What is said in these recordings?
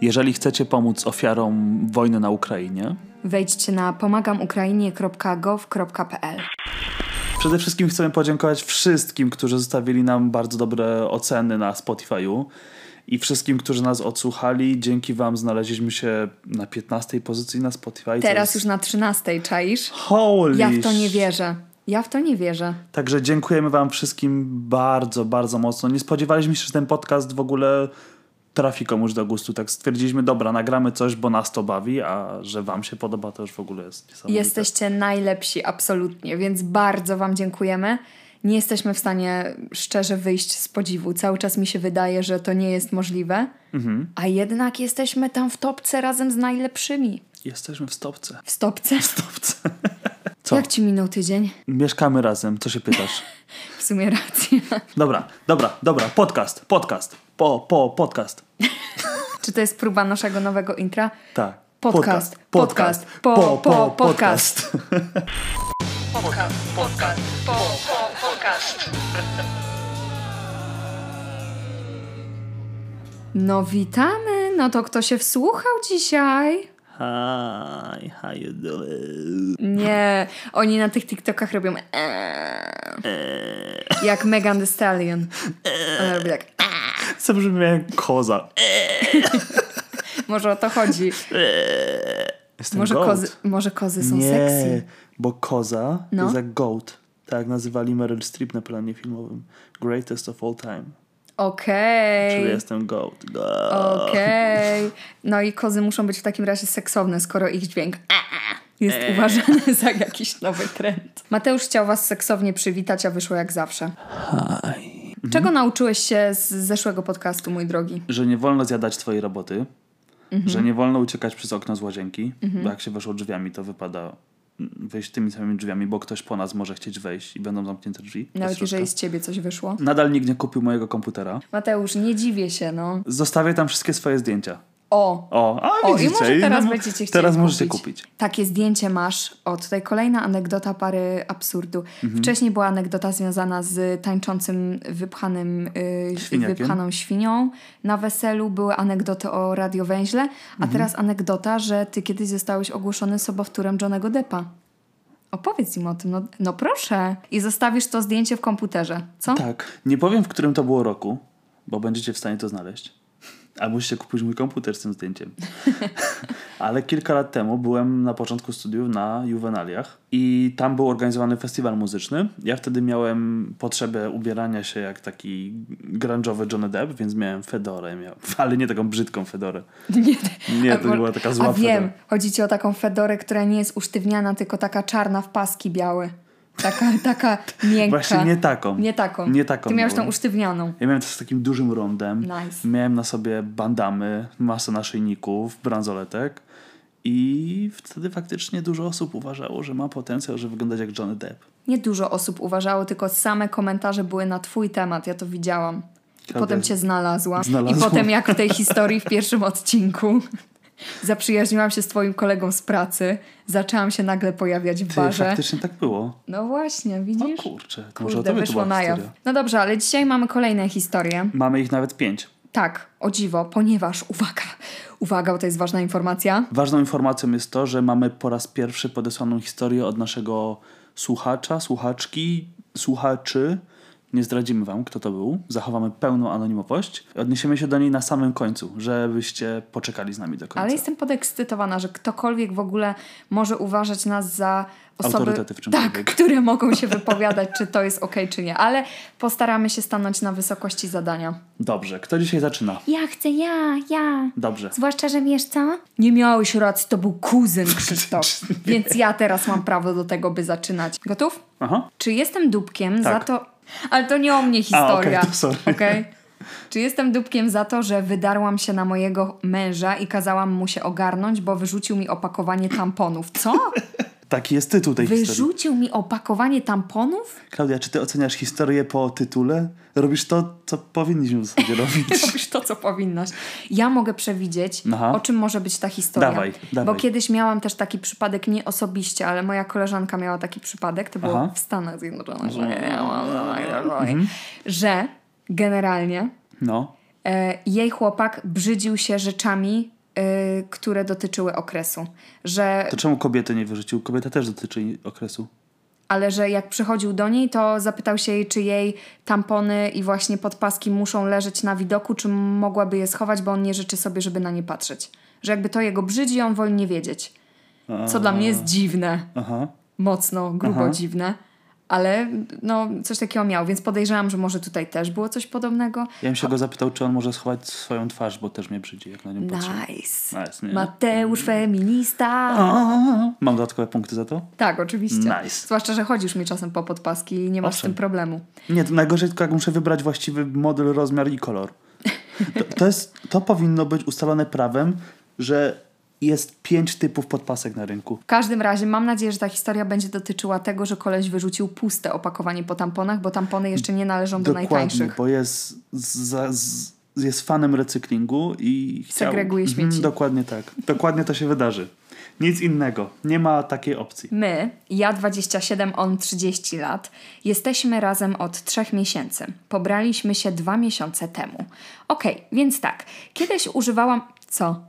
Jeżeli chcecie pomóc ofiarom wojny na Ukrainie, Wejdźcie na pomagamukrainie.gov.pl. przede wszystkim chcemy podziękować wszystkim, którzy zostawili nam bardzo dobre oceny na Spotify'u i wszystkim, którzy nas odsłuchali. Dzięki Wam znaleźliśmy się na 15 pozycji na Spotify. Teraz jest- już na 13, czaisz? Holy Ja w to nie wierzę. Ja w to nie wierzę. Także dziękujemy Wam wszystkim bardzo, bardzo mocno. Nie spodziewaliśmy się, że ten podcast w ogóle trafi komuś do gustu. Tak stwierdziliśmy, dobra, nagramy coś, bo nas to bawi, a że Wam się podoba, to już w ogóle jest niesamowite. Jesteście najlepsi, absolutnie, więc bardzo Wam dziękujemy. Nie jesteśmy w stanie szczerze wyjść z podziwu. Cały czas mi się wydaje, że to nie jest możliwe, Mhm. a jednak jesteśmy tam w topce razem z najlepszymi. Jesteśmy w stopce. W stopce. Stopce. Co? Jak ci minął tydzień? Mieszkamy razem, co się pytasz? W sumie racja. Dobra, dobra, dobra, podcast, podcast, po, po, podcast. Czy to jest próba naszego nowego intra? Tak. Podcast, podcast, po, po, podcast. Podcast, podcast, po, po, podcast. No witamy. No to kto się wsłuchał dzisiaj? Hi, how you doing? Nie, oni na tych TikTokach robią eee. jak Megan Thee Stallion. Ona robi tak. Co brzmi jak koza. Może o to chodzi. Jestem Może goat. kozy, może kozy są Nie, sexy. bo koza No. jest jak goat. Tak nazywali Meryl Streep na planie filmowym. Greatest of all time. Okej. Czyli jestem goat. goat. Okej. No i kozy muszą być w takim razie seksowne, skoro ich dźwięk jest uważany za jakiś nowy trend. Mateusz chciał was seksownie przywitać, a wyszło jak zawsze. Hi. Czego nauczyłeś się z zeszłego podcastu, mój drogi? Że nie wolno zjadać twojej roboty. Mhm. Że nie wolno uciekać przez okno z łazienki. Bo jak się weszło drzwiami, to wypada wyjść tymi samymi drzwiami, bo ktoś po nas może chcieć wejść i będą zamknięte drzwi. Nawet jeżeli z ciebie coś wyszło. Nadal nikt nie kupił mojego komputera. Mateusz, nie dziwię się, no. Zostawię tam wszystkie swoje zdjęcia. O, O, a O, widzicie? i może teraz no, będziecie chcieli Teraz kupić. możecie kupić. Takie zdjęcie masz. O, tutaj kolejna anegdota pary absurdu. Mhm. Wcześniej była anegdota związana z tańczącym, wypchanym, yy, Świniakiem. wypchaną świnią. Na weselu były anegdoty o radiowęźle, a Mhm. teraz anegdota, że ty kiedyś zostałeś ogłoszony sobowtórem Johnego Deppa. Opowiedz im o tym, no, no proszę. I zostawisz to zdjęcie w komputerze, co? Tak. Nie powiem, w którym to było roku, bo będziecie w stanie to znaleźć. A musicie kupić mój komputer z tym zdjęciem. Ale kilka lat temu byłem na początku studiów na Juvenaliach i tam był organizowany festiwal muzyczny. Ja wtedy miałem potrzebę ubierania się jak taki grunge'owy Johnny Depp, więc miałem fedorę, miał, ale nie taką brzydką fedorę. Nie, Nie, to była taka zła A wiem, fedora. chodzi ci o taką fedorę, która nie jest usztywniana, tylko taka czarna w paski białe. Taka, taka miękka. Właśnie nie taką. Nie taką. Nie taką Ty miałeś tą miałem. usztywnioną. Ja miałem to z takim dużym rondem. Nice. Miałem na sobie bandamy, masę naszyjników, bransoletek. I wtedy faktycznie dużo osób uważało, że ma potencjał, żeby wyglądać jak Johnny Depp. Nie dużo osób uważało, tylko same komentarze były na twój temat. Ja to widziałam. Prawda. potem cię znalazła. Znalazła. I potem jak w tej historii w pierwszym odcinku zaprzyjaźniłam się z twoim kolegą z pracy, zaczęłam się nagle pojawiać w Ty, barze. faktycznie tak było. No właśnie, O widzisz? kurczę, to może o Kurde, tobie to wyszło na jaw. No dobrze, ale dzisiaj mamy kolejne historie. Mamy ich nawet pięć. Tak, o dziwo, ponieważ, uwaga, uwaga, bo to jest ważna informacja. Ważną informacją jest to, że mamy po raz pierwszy podesłaną historię od naszego słuchacza, słuchaczki, słuchaczy. Nie zdradzimy wam, kto to był. Zachowamy pełną anonimowość. Odniesiemy się do niej na samym końcu, żebyście poczekali z nami do końca. Ale jestem podekscytowana, że ktokolwiek w ogóle może uważać nas za osoby, Autorytety w czymkolwiek. tak, które mogą się wypowiadać, czy to jest okej, czy nie. Ale postaramy się stanąć na wysokości zadania. Dobrze, kto dzisiaj zaczyna? Ja chcę, ja, ja. Dobrze. Zwłaszcza, że wiesz co? Nie miałeś racji, to był kuzyn Krzysztof. Więc ja teraz mam prawo do tego, by zaczynać. Gotów? Aha. Czy jestem dupkiem za Tak. to... Ale to nie o mnie historia. to sorry. Okej? Czy jestem dupkiem za to, że wydarłam się na mojego męża i kazałam mu się ogarnąć, bo wyrzucił mi opakowanie tamponów? Co? Taki jest tytuł tej historii. Wyrzucił mi opakowanie tamponów? Klaudia, czy ty oceniasz historię po tytule? Robisz to, co powinniśmy w zasadzie robić. Robisz to, co powinnaś. Ja mogę przewidzieć, Aha. o czym może być ta historia. Dawaj, Bo dawaj. kiedyś miałam też taki przypadek, nie osobiście, ale moja koleżanka miała taki przypadek, to było Aha. Mhm. w Stanach Zjednoczonych, że, że generalnie No. E, jej chłopak brzydził się rzeczami, które dotyczyły okresu. Że To czemu kobiety nie wyrzucił? Kobieta też dotyczy okresu. ale że jak przychodził do niej, to zapytał się jej, czy jej tampony i właśnie podpaski muszą leżeć na widoku, czy mogłaby je schować, bo on nie życzy sobie, żeby na nie patrzeć. Że jakby to jego brzydzi, on woli nie wiedzieć. Co dla mnie jest dziwne. Aha. Mocno, grubo Aha. dziwne. Ale no, coś takiego miał, więc podejrzewam, że może tutaj też było coś podobnego. Ja bym się go zapytał, czy on może schować swoją twarz, bo też mnie brzydzi, jak na nią patrzę. Nice. Nice, nie? Mateusz feminista. A, Mam dodatkowe punkty za to? Tak, oczywiście. Nice. Zwłaszcza, że chodzisz mi czasem po podpaski i nie masz z Owszem. tym problemu. Nie, to najgorzej tylko jak muszę wybrać właściwy model, rozmiar i kolor. To, to, jest, to powinno być ustalone prawem, że jest pięć typów podpasek na rynku. W każdym razie mam nadzieję, że ta historia będzie dotyczyła tego, że koleś wyrzucił puste opakowanie po tamponach, bo tampony jeszcze nie należą do Dokładnie, najtańszych. bo jest, za, z, jest fanem recyklingu i chciał... Segreguje śmieci. Mhm, dokładnie tak. Dokładnie to się wydarzy. Nic innego. Nie ma takiej opcji. My, ja 27, on 30 lat, jesteśmy razem od trzech miesięcy. Pobraliśmy się dwa miesiące temu. Okej, więc tak. Kiedyś używałam... Co?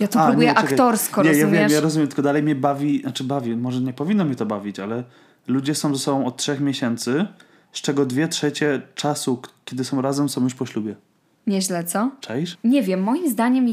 Ja tu A, próbuję nie, aktorsko, nie, rozumiesz? Ja wiem, ja rozumiem, tylko dalej mnie bawi, znaczy bawi, może nie powinno mnie to bawić, ale ludzie są ze sobą od trzech miesięcy, z czego dwie trzecie czasu, kiedy są razem, są już po ślubie. Nieźle, co? Czaisz? Nie wiem, moim zdaniem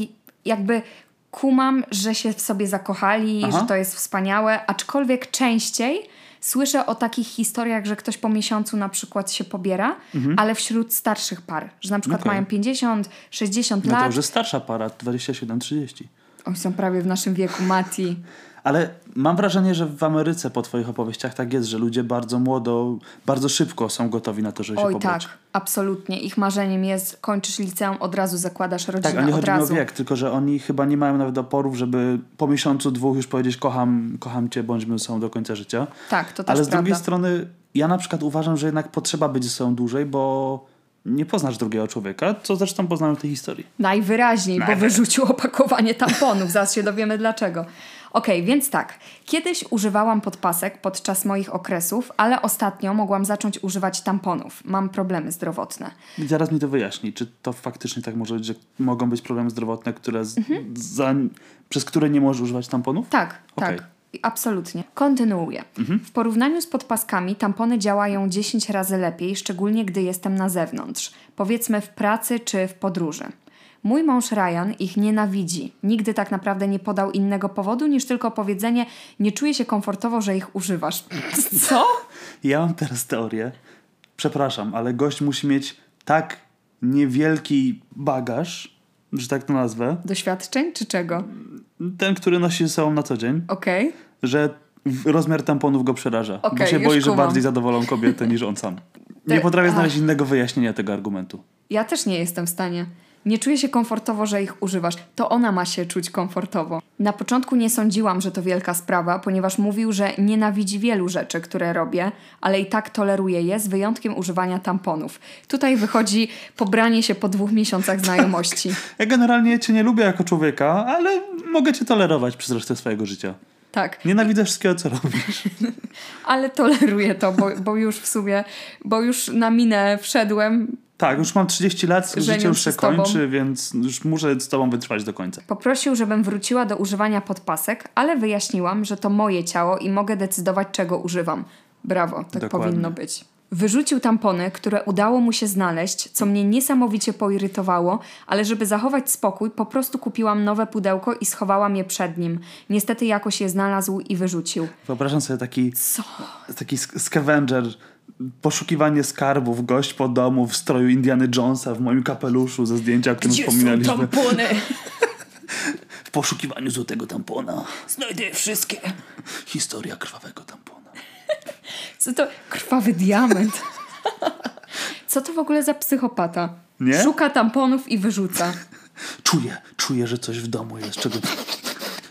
jakby kumam, że się w sobie zakochali, Aha. że to jest wspaniałe, aczkolwiek częściej słyszę o takich historiach, że ktoś po miesiącu na przykład się pobiera, ale wśród starszych par, że na przykład Mhm. Okej. mają 50, 60 No to lat. już jest starsza para, 27-30. Oj, są prawie w naszym wieku, Mati. Ale mam wrażenie, że w Ameryce po twoich opowieściach tak jest, że ludzie bardzo młodo, bardzo szybko są gotowi na to, żeby się Oj, pobrać. tak, absolutnie. Ich marzeniem jest, kończysz liceum, od razu zakładasz rodzinę, Tak, a nie od chodzi mi o razu. wiek, tylko że oni chyba nie mają nawet oporów, żeby po miesiącu, dwóch już powiedzieć kocham, kocham cię, bądźmy ze sobą do końca życia. Tak, to też Ale z prawda. drugiej strony ja na przykład uważam, że jednak potrzeba być ze sobą dłużej, bo nie poznasz drugiego człowieka, co zresztą poznałem w tej historii. Najwyraźniej, bo Najwyraźniej. wyrzucił opakowanie tamponów. Zaraz się dowiemy dlaczego. Okej, więc tak. Kiedyś używałam podpasek podczas moich okresów, ale ostatnio mogłam zacząć używać tamponów. Mam problemy zdrowotne. I zaraz mi to wyjaśni, czy to faktycznie tak może być, że mogą być problemy zdrowotne, które z, za, przez które nie możesz używać tamponów? Tak, Okej. tak. Absolutnie. Kontynuuję. W porównaniu z podpaskami tampony działają 10 razy lepiej, szczególnie gdy jestem na zewnątrz, powiedzmy w pracy czy w podróży. Mój mąż Ryan ich nienawidzi. Nigdy tak naprawdę nie podał innego powodu niż tylko powiedzenie: Nie czuję się komfortowo, że ich używasz. Co? Ja mam teraz teorię, przepraszam, ale gość musi mieć tak niewielki bagaż, że tak to nazwę, Doświadczeń czy czego? ten, który nosi ze sobą na co dzień, Okej. że w- rozmiar tamponów go przeraża. bo Okej, się boi, że kumam. bardziej zadowolą kobietę niż on sam. Nie potrafię ach. znaleźć innego wyjaśnienia tego argumentu. Ja też nie jestem w stanie. Nie czuję się komfortowo, że ich używasz. To ona ma się czuć komfortowo. Na początku nie sądziłam, że to wielka sprawa, ponieważ mówił, że nienawidzi wielu rzeczy, które robię, ale i tak toleruje je z wyjątkiem używania tamponów. Tutaj wychodzi pobranie się po dwóch miesiącach znajomości. Ja generalnie cię nie lubię jako człowieka, ale mogę cię tolerować przez resztę swojego życia. Tak, Nienawidzę wszystkiego, co robisz. ale toleruję to, bo, bo już w sumie, bo już na minę wszedłem, Tak, już mam 30 lat, życie Żeniąc już się tobą. kończy, więc już muszę z tobą wytrwać do końca. Poprosił, żebym wróciła do używania podpasek, ale wyjaśniłam, że to moje ciało i mogę decydować, czego używam. Brawo, tak Dokładnie. powinno być. Wyrzucił tampony, które udało mu się znaleźć, co mnie niesamowicie poirytowało, ale żeby zachować spokój, po prostu kupiłam nowe pudełko i schowałam je przed nim. Niestety jakoś je znalazł i wyrzucił. Wyobrażam sobie taki, Co? taki scavenger, poszukiwanie skarbów, gość po domu w stroju Indiana Jonesa, w moim kapeluszu ze zdjęcia, o którym wspominaliśmy. tampony? W poszukiwaniu złotego tampona. Znajdę wszystkie. Historia krwawego tampona. Co to? Krwawy diament. Co to w ogóle za psychopata? Nie? Szuka tamponów i wyrzuca. Czuję, czuję, że coś w domu jest, czego...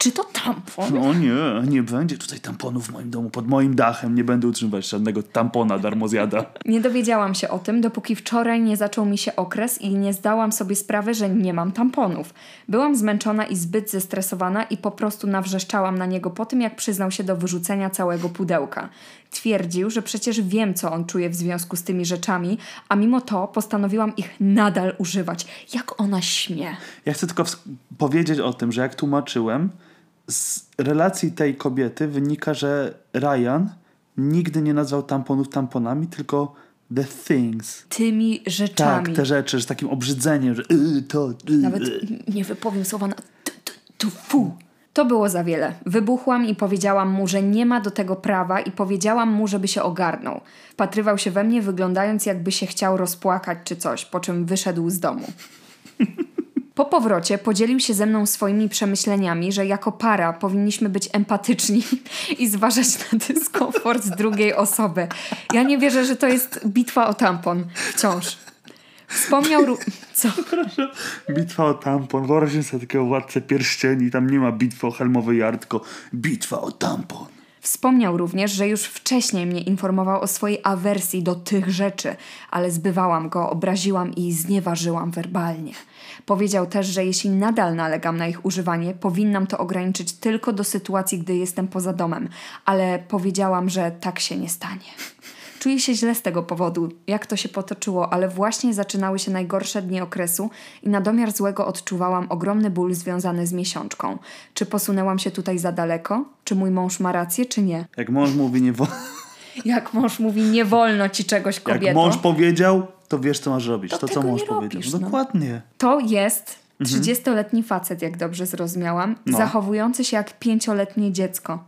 Czy to tampon? No nie, nie będzie tutaj tamponów w moim domu, pod moim dachem. Nie będę utrzymywać żadnego tampona darmozjada. Nie dowiedziałam się o tym, dopóki wczoraj nie zaczął mi się okres i nie zdałam sobie sprawy, że nie mam tamponów. Byłam zmęczona i zbyt zestresowana i po prostu nawrzeszczałam na niego po tym, jak przyznał się do wyrzucenia całego pudełka. Twierdził, że przecież wiem, co on czuje w związku z tymi rzeczami, a mimo to postanowiłam ich nadal używać. Jak ona śmie. Ja chcę tylko powiedzieć o tym, że jak tłumaczyłem, z relacji tej kobiety wynika, że Ryan nigdy nie nazwał tamponów tamponami, tylko the things. Tymi Tak, rzeczami. te rzeczy, z takim obrzydzeniem, że yy, to... Yy, Nawet nie wypowiem słowa na tu, tu, tu, fu. To było za wiele. Wybuchłam i powiedziałam mu, że nie ma do tego prawa i powiedziałam mu, żeby się ogarnął. Patrywał się we mnie, wyglądając jakby się chciał rozpłakać czy coś, po czym wyszedł z domu. Po powrocie podzielił się ze mną swoimi przemyśleniami, że jako para powinniśmy być empatyczni i zważać na dyskomfort drugiej osoby. Ja nie wierzę, że to jest bitwa o tampon. Wciąż. Wspomniał... Ró- Co? Proszę. Bitwa o tampon. Wyobraźcie sobie takiego władcę pierścieni. Tam nie ma bitwy o helmowy yard, tylko bitwa o tampon. Wspomniał również, że już wcześniej mnie informował o swojej awersji do tych rzeczy, ale zbywałam go, obraziłam i znieważyłam werbalnie. Powiedział też, że jeśli nadal nalegam na ich używanie, powinnam to ograniczyć tylko do sytuacji, gdy jestem poza domem, ale powiedziałam, że tak się nie stanie. Czuję się źle z tego powodu, jak to się potoczyło, ale właśnie zaczynały się najgorsze dni okresu i na domiar złego odczuwałam ogromny ból związany z miesiączką. Czy posunęłam się tutaj za daleko? Czy mój mąż ma rację, czy nie? Jak mąż mówi nie wo- Jak mąż mówi, nie wolno ci czegoś, kobieto. Jak mąż powiedział, to wiesz co masz robić. To To, co nie powiedział. robisz, no. Dokładnie. To jest 30-letni facet, jak dobrze zrozumiałam, Mhm. No. zachowujący się jak pięcioletnie dziecko.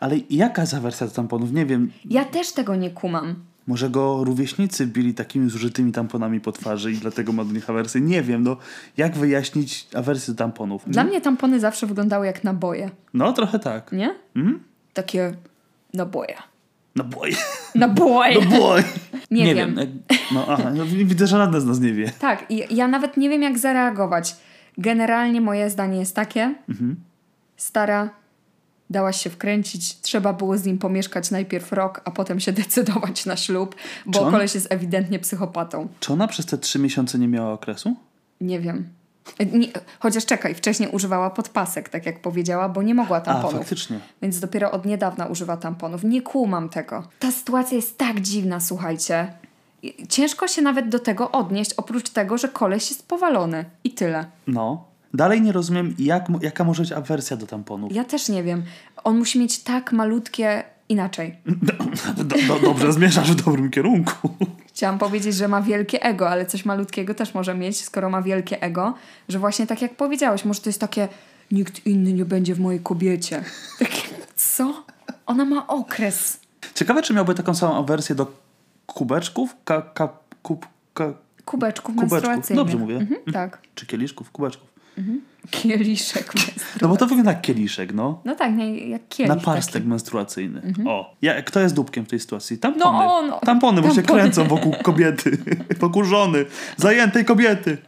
Ale jaka jest awersja do tamponów? Nie wiem. Ja też tego nie kumam. Może go rówieśnicy bili takimi zużytymi tamponami po twarzy i dlatego ma do nich awersję. Nie wiem, no. Jak wyjaśnić awersję do tamponów? Dla mnie tampony zawsze wyglądały jak naboje, No, trochę tak. nie? Mhm. Takie naboje. No boj. Naboje! No boj. Nie wiem. jak- No, aha, no, widzę, że żadne z nas nie wie. Tak, i ja nawet nie wiem, jak zareagować. Generalnie moje zdanie jest takie. Mhm. Stara, dałaś się wkręcić. Trzeba było z nim pomieszkać najpierw rok, a potem się decydować na ślub, bo on- koleś jest ewidentnie psychopatą. Czy ona przez te trzy miesiące nie miała okresu? Nie wiem. Nie, chociaż czekaj, wcześniej używała podpasek, tak jak powiedziała, bo nie mogła A, tamponów. faktycznie. Więc dopiero od niedawna używa tamponów. Nie kumam tego. Ta sytuacja jest tak dziwna, słuchajcie. Ciężko się nawet do tego odnieść, oprócz tego, że koleś jest powalony. I tyle. No. Dalej nie rozumiem, jak, jaka może być awersja do tamponów. Ja też nie wiem. On musi mieć tak malutkie... Inaczej. Do, do, dobrze, zmierzasz w dobrym kierunku. Chciałam powiedzieć, że ma wielkie ego, ale coś malutkiego też może mieć, skoro ma wielkie ego, że właśnie tak jak powiedziałeś, może to jest takie nikt inny nie będzie w mojej kobiecie. Takie, co? Ona ma okres. Ciekawe, czy miałby taką samą awersję do kubeczków? Ka, ka, kub, ka, Kubeczków, Kubeczków. menstruacyjnych. Dobrze mówię? Mhm, tak. czy kieliszków? Kubeczków. Kieliszek menstruacyjny. No bo to wygląda jak kieliszek, no. No tak, jak kielich Naparstek taki. menstruacyjny. O, ja, kto jest dupkiem w tej sytuacji? Tampony. No on. Tampony, bo się Tampony. kręcą wokół kobiety. wokół żony. Zajętej kobiety.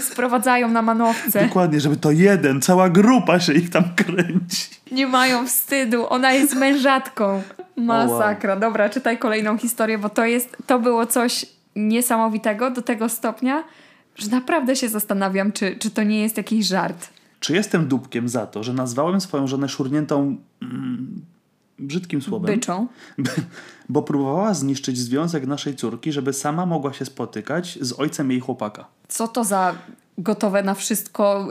Sprowadzają na manowce. Dokładnie, żeby to jeden, cała grupa się ich tam kręci. Nie mają wstydu. Ona jest mężatką. Masakra. Dobra, czytaj kolejną historię, bo to jest, to było coś niesamowitego do tego stopnia, że naprawdę się zastanawiam, czy, czy to nie jest jakiś żart. Czy jestem dupkiem za to, że nazwałem swoją żonę szurniętą mm, brzydkim słowem? Byczą. Bo próbowała zniszczyć związek naszej córki, żeby sama mogła się spotykać z ojcem jej chłopaka. Co to za gotowe na wszystko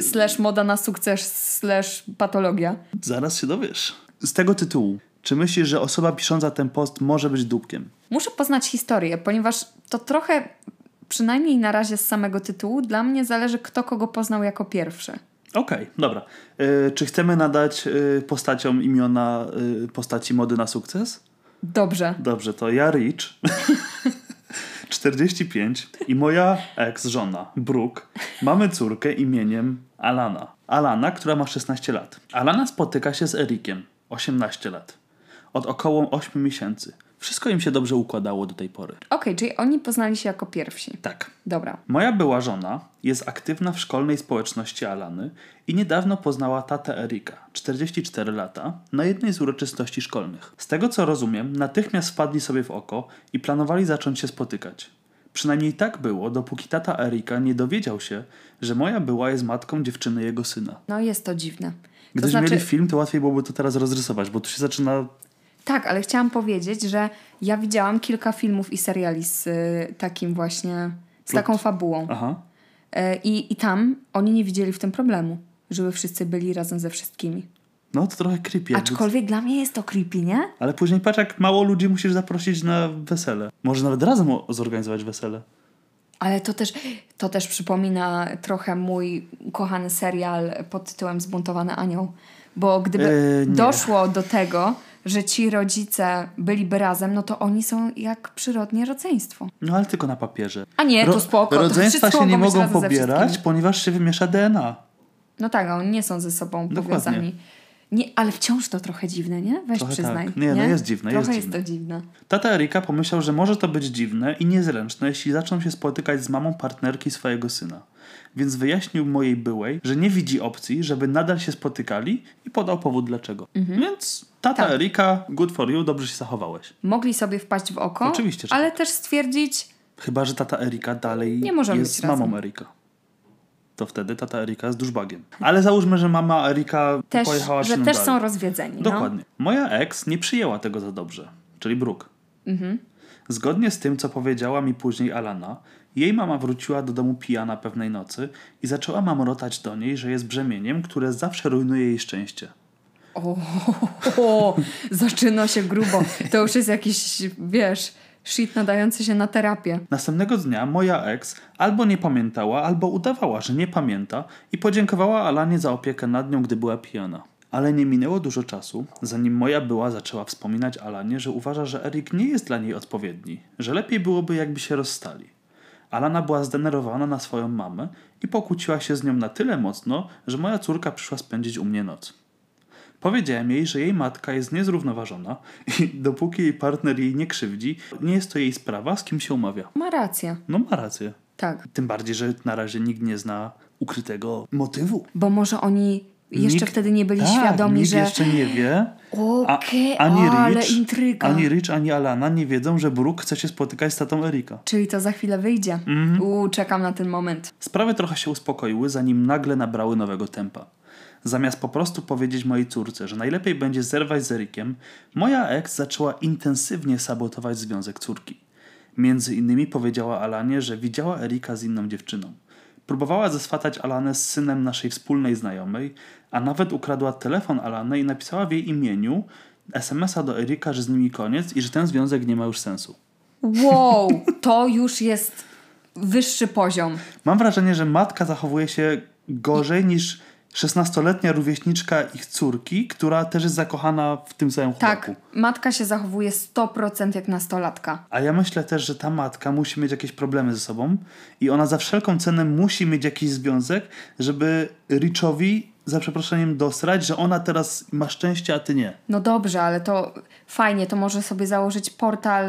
slash moda na sukces slash patologia? Zaraz się dowiesz. Z tego tytułu, czy myślisz, że osoba pisząca ten post może być dupkiem? Muszę poznać historię, ponieważ to trochę, przynajmniej na razie z samego tytułu, dla mnie zależy, kto kogo poznał jako pierwszy. Okej, dobra. Y, czy chcemy nadać y, postaciom imiona y, postaci mody na sukces? Dobrze. Dobrze, to ja Rich, 45 i moja ex-żona Brooke mamy córkę imieniem Alana. Alana, która ma 16 lat. Alana spotyka się z Erikiem, 18 lat. Od około 8 miesięcy. Wszystko im się dobrze układało do tej pory. Okej, czyli oni poznali się jako pierwsi. Tak. Dobra. Moja była żona jest aktywna w szkolnej społeczności Alany i niedawno poznała tatę Erika, 44 lata, na jednej z uroczystości szkolnych. Z tego co rozumiem, natychmiast wpadli sobie w oko i planowali zacząć się spotykać. Przynajmniej tak było, dopóki tata Erika nie dowiedział się, że moja była jest matką dziewczyny jego syna. No jest to dziwne. To Gdybyśmy znaczy, mieli film, to łatwiej byłoby to teraz rozrysować, bo tu się zaczyna... tak, ale chciałam powiedzieć, że ja widziałam kilka filmów i seriali z y, takim właśnie, z Plot. taką fabułą. Aha. Y, I, I tam oni nie widzieli w tym problemu, żeby wszyscy byli razem ze wszystkimi. No to trochę creepy. Aczkolwiek dla mnie jest to creepy, nie? Ale później patrz, jak mało ludzi musisz zaprosić na wesele. Może nawet razem zorganizować wesele. Ale to też, to też przypomina trochę mój ukochany serial pod tytułem Zbuntowany Anioł. Bo gdyby Eee, nie. doszło do tego, że ci rodzice byliby razem, no to oni są jak przyrodnie rodzeństwo. No ale tylko na papierze. A nie, to spoko. to Rodzeństwa wszyscy się nie mogą pobierać, ponieważ się wymiesza DNA. No tak, a oni nie są ze sobą Dokładnie. powiązani. Nie, ale wciąż to trochę dziwne, nie? Weź Trochę przyznaj. tak. Nie, no jest dziwne, Trochę jest jest, dziwne. to dziwne. Tata Erika pomyślał, że może to być dziwne i niezręczne, jeśli zaczną się spotykać z mamą partnerki swojego syna. Więc wyjaśnił mojej byłej, że nie widzi opcji, żeby nadal się spotykali i podał powód dlaczego. Więc tata Tak. Erika, good for you, dobrze się zachowałeś. Mogli sobie wpaść w oko, Oczywiście, ale tak. też stwierdzić, Chyba, że tata Erika dalej jest być razem. mamą Erika. To wtedy tata Erika jest duszbagiem. Ale załóżmy, że mama Erika też, pojechała że też dalej. są rozwiedzeni. No. Dokładnie. Moja ex nie przyjęła tego za dobrze, czyli Brooke. Zgodnie z tym, co powiedziała mi później Alana, jej mama wróciła do domu pijana pewnej nocy i zaczęła mamrotać do niej, że jest brzemieniem, które zawsze rujnuje jej szczęście. O, o, zaczyna się grubo. To już jest jakiś, wiesz, shit nadający się na terapię. Następnego dnia moja ex albo nie pamiętała, albo udawała, że nie pamięta i podziękowała Alanie za opiekę nad nią, gdy była pijana. Ale nie minęło dużo czasu, zanim moja była zaczęła wspominać Alanie, że uważa, że Erik nie jest dla niej odpowiedni, że lepiej byłoby jakby się rozstali. Alana była zdenerwowana na swoją mamę i pokłóciła się z nią na tyle mocno, że moja córka przyszła spędzić u mnie noc. Powiedziałem jej, że jej matka jest niezrównoważona i dopóki jej partner jej nie krzywdzi, nie jest to jej sprawa, z kim się umawia. Ma rację. No ma rację. Tak. Tym bardziej, że na razie nikt nie zna ukrytego motywu. Bo może oni jeszcze Nikt- wtedy nie byli tak, świadomi, nikt że... jeszcze nie wie. A, Okej, ani, ale Rich, intryga. ani Rich, ani Alana nie wiedzą, że Brooke chce się spotykać z tatą Erika. Czyli to za chwilę wyjdzie. Mhm. Uuu, czekam na ten moment. Sprawy trochę się uspokoiły, zanim nagle nabrały nowego tempa. Zamiast po prostu powiedzieć mojej córce, że najlepiej będzie zerwać z Erikiem, moja ex zaczęła intensywnie sabotować związek córki. Między innymi powiedziała Alanie, że widziała Erika z inną dziewczyną. Próbowała zeswatać Alanę z synem naszej wspólnej znajomej, a nawet ukradła telefon Alany i napisała w jej imieniu SMS-a do Erika, że z nimi koniec i że ten związek nie ma już sensu. Wow, to już jest wyższy poziom. Mam wrażenie, że matka zachowuje się gorzej niż 16-letnia rówieśniczka ich córki, która też jest zakochana w tym samym Tak, chłopaku. matka się zachowuje 100% jak nastolatka. A ja myślę też, że ta matka musi mieć jakieś problemy ze sobą i ona za wszelką cenę musi mieć jakiś związek, żeby Richowi za przeproszeniem dosrać, że ona teraz ma szczęście, a ty nie. No dobrze, ale to fajnie, to może sobie założyć portal,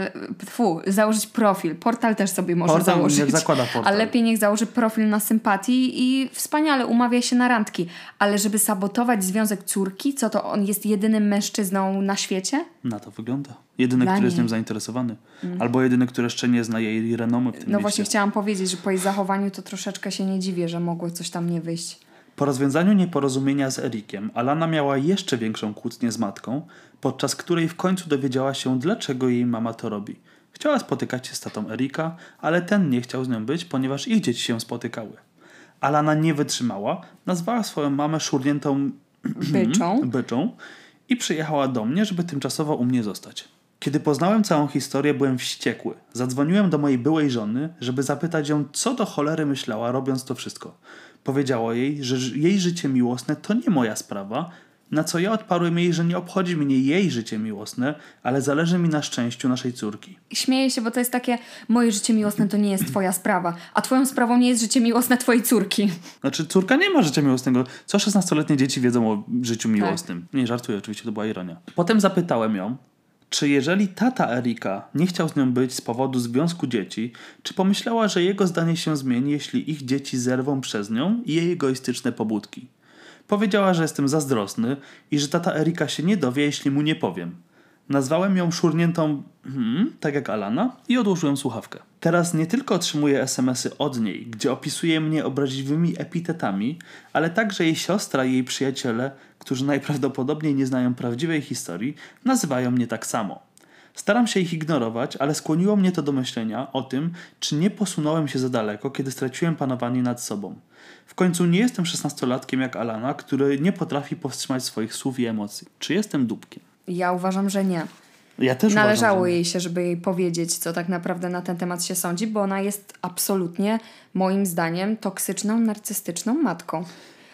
fu, założyć profil. Portal też sobie może Portal założyć. niech zakłada portal. Ale lepiej niech założy profil na sympatii i wspaniale umawia się na randki. Ale żeby sabotować związek córki, co to on jest jedynym mężczyzną na świecie? Na to wygląda. Jedyny, Dla który jest nią zainteresowany. Albo jedyny, który jeszcze nie zna jej renomy w tym No mieście. właśnie chciałam powiedzieć, że po jej zachowaniu to troszeczkę się nie dziwię, że mogło coś tam nie wyjść. Po rozwiązaniu nieporozumienia z Erikiem, Alana miała jeszcze większą kłótnię z matką, podczas której w końcu dowiedziała się, dlaczego jej mama to robi. Chciała spotykać się z tatą Erika, ale ten nie chciał z nią być, ponieważ ich dzieci się spotykały. Alana nie wytrzymała, nazwała swoją mamę szurniętą Byczą. byczą i przyjechała do mnie, żeby tymczasowo u mnie zostać. Kiedy poznałem całą historię, byłem wściekły. Zadzwoniłem do mojej byłej żony, żeby zapytać ją, co do cholery myślała, robiąc to wszystko. Powiedziała jej, że jej życie miłosne to nie moja sprawa, na co ja odparłem jej, że nie obchodzi mnie jej życie miłosne, ale zależy mi na szczęściu naszej córki. Śmieję się, bo to jest takie, moje życie miłosne to nie jest twoja sprawa, a twoją sprawą nie jest życie miłosne twojej córki. Znaczy, córka nie ma życia miłosnego. Co 16-letnie dzieci wiedzą o życiu miłosnym? Nie, żartuję, oczywiście, to była ironia. Potem zapytałem ją, czy jeżeli tata Erika nie chciał z nią być z powodu związku dzieci, czy pomyślała, że jego zdanie się zmieni, jeśli ich dzieci zerwą przez nią i jej egoistyczne pobudki? Powiedziała, że jestem zazdrosny i że tata Erika się nie dowie, jeśli mu nie powiem. Nazwałem ją szurniętą, hmm, tak jak Alana, i odłożyłem słuchawkę. Teraz nie tylko otrzymuję SMS-y od niej, gdzie opisuje mnie obraźliwymi epitetami, ale także jej siostra i jej przyjaciele, którzy najprawdopodobniej nie znają prawdziwej historii, nazywają mnie tak samo. Staram się ich ignorować, ale skłoniło mnie to do myślenia o tym, czy nie posunąłem się za daleko, kiedy straciłem panowanie nad sobą. W końcu nie jestem szesnastolatkiem jak Alana, który nie potrafi powstrzymać swoich słów i emocji. Czy jestem dupkiem? Ja uważam, że nie. Ja też Należało uważam, że... jej się, żeby jej powiedzieć, co tak naprawdę na ten temat się sądzi, bo ona jest absolutnie, moim zdaniem, toksyczną, narcystyczną matką.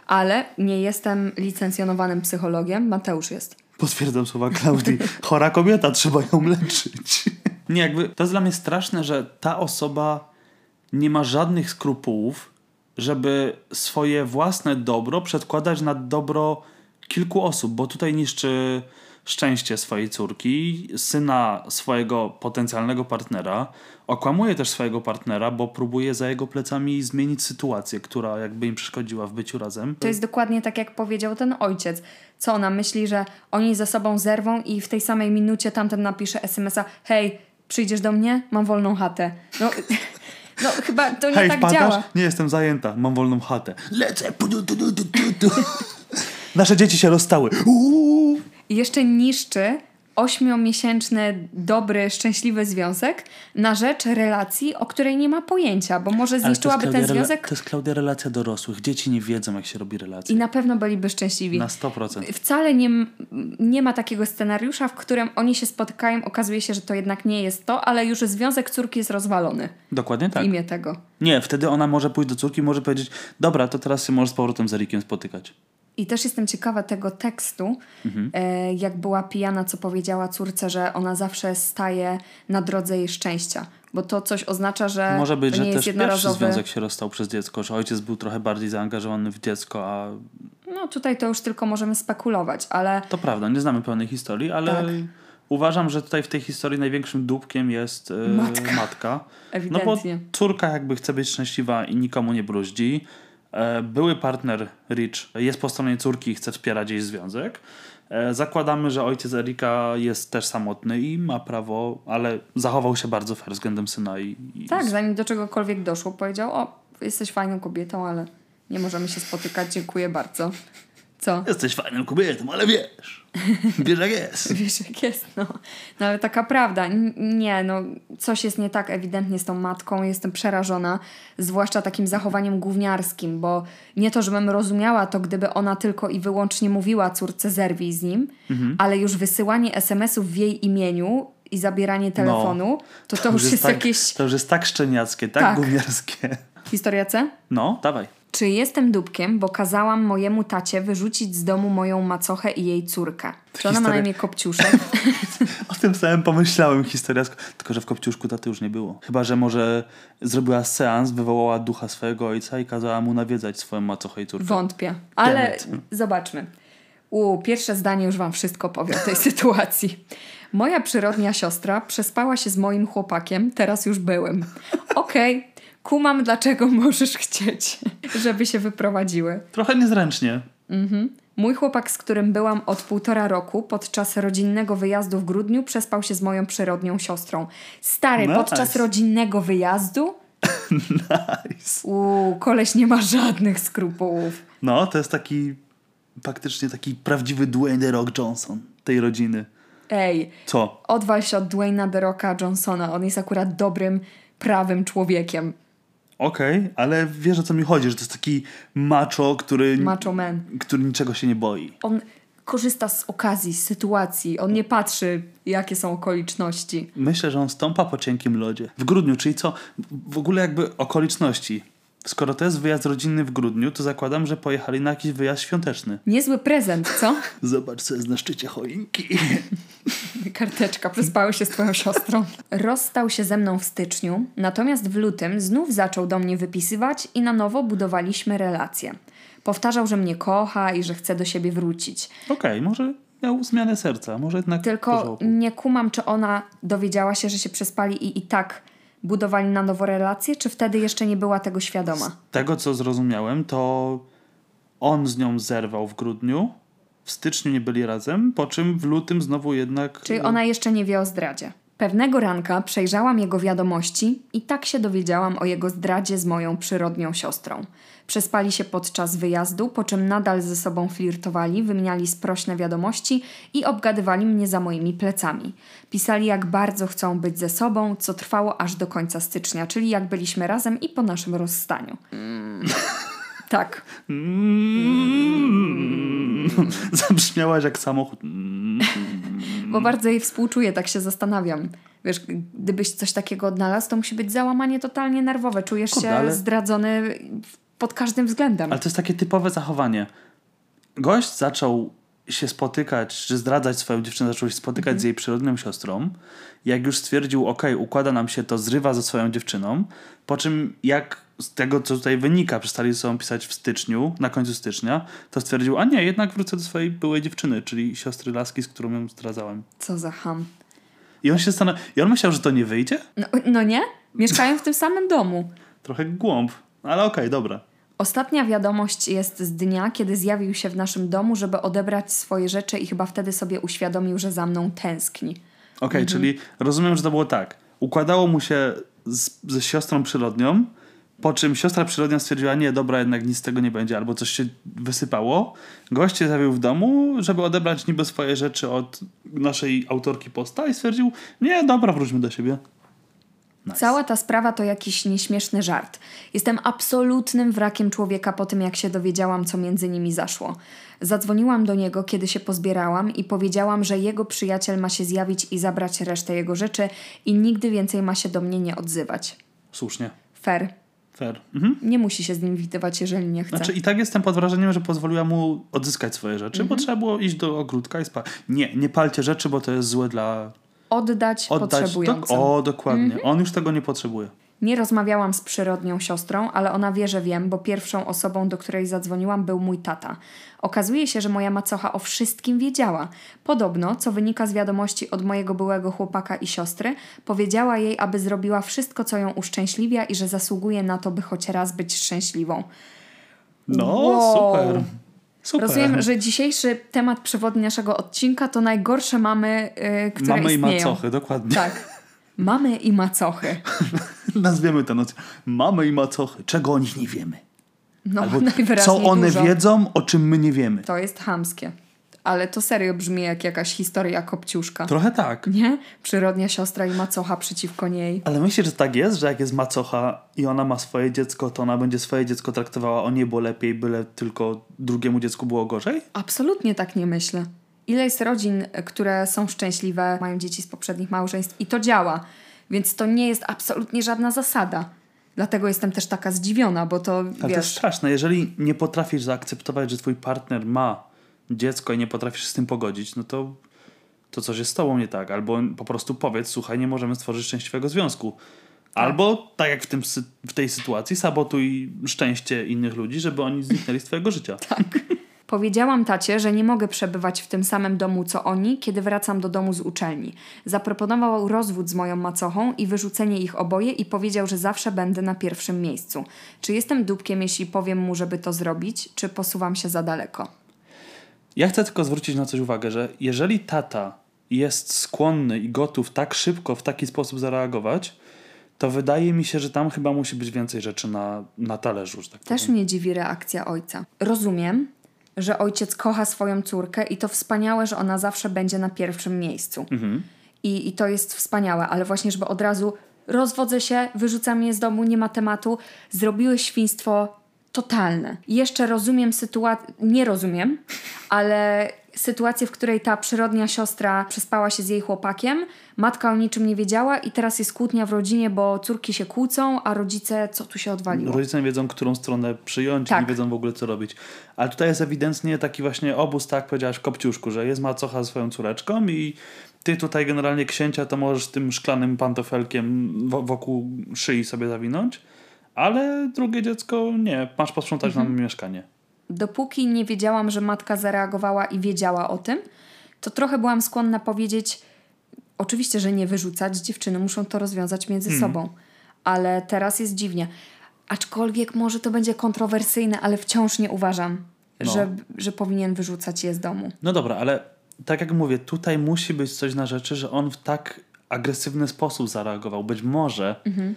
Ale nie jestem licencjonowanym psychologiem, Mateusz jest. Potwierdzam słowa Klaudii. Chora kobieta, trzeba ją leczyć. Nie, jakby to jest dla mnie straszne, że ta osoba nie ma żadnych skrupułów, żeby swoje własne dobro przedkładać nad dobro kilku osób, bo tutaj niszczy szczęście swojej córki, syna swojego potencjalnego partnera, okłamuje też swojego partnera, bo próbuje za jego plecami zmienić sytuację, która jakby im przeszkodziła w byciu razem. To jest dokładnie tak, jak powiedział ten ojciec. Co ona myśli, że oni ze sobą zerwą i w tej samej minucie tamten napisze SMS-a: Hej, przyjdziesz do mnie? Mam wolną chatę. No, no chyba to nie Hej, tak wpadasz? działa. Nie jestem zajęta, mam wolną chatę. Lecę. Nasze dzieci się rozstały. Uuu. I jeszcze niszczy ośmiomiesięczny, dobry, szczęśliwy związek na rzecz relacji, o której nie ma pojęcia, bo może zniszczyłaby ten Klaudia, związek to jest Klaudia relacja dorosłych. Dzieci nie wiedzą, jak się robi relacje. i na pewno byliby szczęśliwi. Na 100%. Wcale nie, nie ma takiego scenariusza, w którym oni się spotykają, okazuje się, że to jednak nie jest to, ale już związek córki jest rozwalony Dokładnie w tak. imię tego. Nie, wtedy ona może pójść do córki i może powiedzieć, dobra, to teraz się możesz z powrotem z Erikiem spotykać. I też jestem ciekawa tego tekstu, Mhm. e, jak była pijana, co powiedziała córce, że ona zawsze staje na drodze jej szczęścia. Bo to coś oznacza, że Może być, że też pierwszy związek się rozstał przez dziecko, że ojciec był trochę bardziej zaangażowany w dziecko, a No tutaj to już tylko możemy spekulować, ale to prawda, nie znamy pełnej historii, ale Tak. uważam, że tutaj w tej historii największym dupkiem jest e, Matka. matka. No bo ewidentnie. córka jakby chce być szczęśliwa i nikomu nie bruździ. E, Były partner Rich jest po stronie córki i chce wspierać jej związek. E, Zakładamy, że ojciec Erika jest też samotny i ma prawo, ale zachował się bardzo fair względem syna i, i Tak, zanim do czegokolwiek doszło, powiedział: O, jesteś fajną kobietą, ale nie możemy się spotykać, dziękuję bardzo. Co? Jesteś fajną kobietą, ale wiesz, wiesz jak jest. Wiesz, jak jest, no. No ale taka prawda. Nie, no, coś jest nie tak ewidentnie z tą matką. Jestem przerażona, zwłaszcza takim zachowaniem gówniarskim, bo nie to, żebym rozumiała to, gdyby ona tylko i wyłącznie mówiła córce zerwij z nim, Mhm. ale już wysyłanie SMS-ów w jej imieniu i zabieranie telefonu, to to, już jest tak, jakieś... To już jest tak szczeniackie, tak, Tak. gówniarskie. Historia C? No, dawaj. Czy jestem dupkiem, bo kazałam mojemu tacie wyrzucić z domu moją macochę i jej córkę? Czy ona ma na imię Kopciuszek? O tym samym pomyślałem, historia, tylko że w Kopciuszku taty już nie było. Chyba, że może zrobiła seans, wywołała ducha swojego ojca i kazała mu nawiedzać swoją macochę i córkę. Wątpię. Ale zobaczmy. U, pierwsze zdanie już wam wszystko powiem o tej sytuacji. Moja przyrodnia siostra przespała się z moim chłopakiem, teraz już byłem. Okej, kumam dlaczego możesz chcieć, żeby się wyprowadziły. Trochę niezręcznie. Mój chłopak, z którym byłam od półtora roku, podczas rodzinnego wyjazdu w grudniu przespał się z moją przyrodnią siostrą. Stary, Nice. podczas rodzinnego wyjazdu? Nice. Uuu, koleś nie ma żadnych skrupułów. No, to jest taki faktycznie taki prawdziwy Dwayne The Rock Johnson tej rodziny. Ej, Co? odwal się od Dwayna The Rocka Johnsona. On jest akurat dobrym, prawym człowiekiem. Okej, ale wiesz o co mi chodzi, że to jest taki macho, który, Macho man. który niczego się nie boi. On korzysta z okazji, z sytuacji. On nie patrzy, jakie są okoliczności. Myślę, że on stąpa po cienkim lodzie. W grudniu, czyli co? W ogóle jakby okoliczności. Skoro to jest wyjazd rodzinny w grudniu, to zakładam, że pojechali na jakiś wyjazd świąteczny. Niezły prezent, co? Zobacz, co jest na szczycie choinki. Karteczka, przespały się z twoją siostrą. Rozstał się ze mną w styczniu, natomiast w lutym znów zaczął do mnie wypisywać i na nowo budowaliśmy relacje. Powtarzał, że mnie kocha i że chce do siebie wrócić. Okej, może miał zmianę serca, może jednak Tylko nie kumam, czy ona dowiedziała się, że się przespali i i tak budowali na nowo relacje, czy wtedy jeszcze nie była tego świadoma. tego, co zrozumiałem, to on z nią zerwał w grudniu, w styczniu nie byli razem, po czym w lutym znowu jednak... Czyli ona jeszcze nie wie o zdradzie. Pewnego ranka przejrzałam jego wiadomości i tak się dowiedziałam o jego zdradzie z moją przyrodnią siostrą. Przespali się podczas wyjazdu, po czym nadal ze sobą flirtowali, wymieniali sprośne wiadomości i obgadywali mnie za moimi plecami. Pisali, jak bardzo chcą być ze sobą, co trwało aż do końca stycznia, czyli jak byliśmy razem i po naszym rozstaniu. Tak. Mm. Zabrzmiałaś jak samochód. Mm. Bo bardzo jej współczuję, tak się zastanawiam. Wiesz, gdybyś coś takiego odnalazł, to musi być załamanie totalnie nerwowe. Czujesz Kurde, się ale- zdradzony pod każdym względem. Ale to jest takie typowe zachowanie. Gość zaczął się spotykać, czy zdradzać swoją dziewczynę, zaczął się spotykać z jej przyrodnią siostrą. Jak już stwierdził, ok, układa nam się to, zrywa ze swoją dziewczyną. Po czym, jak z tego, co tutaj wynika, przestali ze sobą pisać w styczniu, na końcu stycznia, to stwierdził, a nie, jednak wrócę do swojej byłej dziewczyny, czyli siostry laski, z którą ją zdradzałem. Co za ham. I on się zastanawiał, i on myślał, że to nie wyjdzie? No, no nie? Mieszkają w tym samym domu. Trochę głąb, ale okej, dobra. Ostatnia wiadomość jest z dnia, kiedy zjawił się w naszym domu, żeby odebrać swoje rzeczy i chyba wtedy sobie uświadomił, że za mną tęskni. Okej, czyli rozumiem, że to było tak. Układało mu się z, ze siostrą przyrodnią, po czym siostra przyrodnia stwierdziła, nie, dobra, jednak nic z tego nie będzie, albo coś się wysypało. Gość się zjawił w domu, żeby odebrać niby swoje rzeczy od naszej autorki posta i stwierdził, nie, dobra, wróćmy do siebie. Nice. Cała ta sprawa to jakiś nieśmieszny żart. Jestem absolutnym wrakiem człowieka po tym, jak się dowiedziałam, co między nimi zaszło. Zadzwoniłam do niego, kiedy się pozbierałam i powiedziałam, że jego przyjaciel ma się zjawić i zabrać resztę jego rzeczy i nigdy więcej ma się do mnie nie odzywać. Słusznie. Fair. Fair. Mhm. Nie musi się z nim widywać, jeżeli nie chce. Znaczy i tak jestem pod wrażeniem, że pozwoliła mu odzyskać swoje rzeczy, bo trzeba było iść do ogródka i spać. Nie, nie palcie rzeczy, bo to jest złe dla... Oddać, Oddać. potrzebującym. o, dokładnie. On już tego nie potrzebuje. Nie rozmawiałam z przyrodnią siostrą, ale ona wie, że wiem, bo pierwszą osobą, do której zadzwoniłam, był mój tata. Okazuje się, że moja macocha o wszystkim wiedziała. Podobno, co wynika z wiadomości od mojego byłego chłopaka i siostry, powiedziała jej, aby zrobiła wszystko, co ją uszczęśliwia i że zasługuje na to, by choć raz być szczęśliwą. No, Wow. super. Super. Rozumiem, że dzisiejszy temat przewodni naszego odcinka to najgorsze mamy, yy, które Mamy i istnieją. macochy, dokładnie. Tak. Mamy i macochy. Nazwiemy tę noc. Mamy i macochy. Czego o nich nie wiemy? No, Albo najwyraźniej co one dużo. wiedzą, o czym my nie wiemy. To jest chamskie. Ale to serio brzmi jak jakaś historia kopciuszka. Trochę tak. Nie? Przyrodnia siostra i macocha przeciwko niej. Ale myślisz, że tak jest, że jak jest macocha i ona ma swoje dziecko, to ona będzie swoje dziecko traktowała o niebo lepiej, byle tylko drugiemu dziecku było gorzej? Absolutnie tak nie myślę. Ile jest rodzin, które są szczęśliwe, mają dzieci z poprzednich małżeństw i to działa. Więc to nie jest absolutnie żadna zasada. Dlatego jestem też taka zdziwiona, bo to Ale to jest wiesz. straszne. Jeżeli nie potrafisz zaakceptować, że twój partner ma dziecko i nie potrafisz się z tym pogodzić, no to, to coś jest z tobą nie tak. Albo po prostu powiedz, słuchaj, nie możemy stworzyć szczęśliwego związku. Albo, tak jak w, tym, w tej sytuacji, sabotuj szczęście innych ludzi, żeby oni zniknęli z twojego życia. Powiedziałam tacie, że nie mogę przebywać w tym samym domu co oni, kiedy wracam do domu z uczelni. Zaproponował rozwód z moją macochą i wyrzucenie ich oboje i powiedział, że zawsze będę na pierwszym miejscu. Czy jestem dupkiem, jeśli powiem mu, żeby to zrobić, czy posuwam się za daleko? Ja chcę tylko zwrócić na coś uwagę, że jeżeli tata jest skłonny i gotów tak szybko w taki sposób zareagować, to wydaje mi się, że tam chyba musi być więcej rzeczy na, na talerzu, że tak Też powiem. mnie dziwi reakcja ojca. Rozumiem, że ojciec kocha swoją córkę i to wspaniałe, że ona zawsze będzie na pierwszym miejscu. I, I to jest wspaniałe, ale właśnie, żeby od razu rozwodzę się, wyrzucam je z domu, nie ma tematu, zrobiłeś świństwo totalne. Jeszcze rozumiem sytuację, nie rozumiem, ale sytuację, w której ta przyrodnia siostra przespała się z jej chłopakiem, matka o niczym nie wiedziała i teraz jest kłótnia w rodzinie, bo córki się kłócą, a rodzice, co tu się odwaliło? Rodzice nie wiedzą, którą stronę przyjąć, Tak. nie wiedzą w ogóle, co robić. Ale tutaj jest ewidentnie taki właśnie obóz, tak jak powiedziałaś, Kopciuszku, że jest macocha ze swoją córeczką i ty tutaj generalnie księcia to możesz tym szklanym pantofelkiem wo- wokół szyi sobie zawinąć, ale drugie dziecko nie, masz posprzątać nam mieszkanie. Dopóki nie wiedziałam, że matka zareagowała i wiedziała o tym, to trochę byłam skłonna powiedzieć, oczywiście, że nie wyrzucać, dziewczyny muszą to rozwiązać między sobą, ale teraz jest dziwnie. Aczkolwiek może to będzie kontrowersyjne, ale wciąż nie uważam, No. że, że powinien wyrzucać je z domu. No dobra, ale tak jak mówię, tutaj musi być coś na rzeczy, że on w tak agresywny sposób zareagował. Być może, Mhm.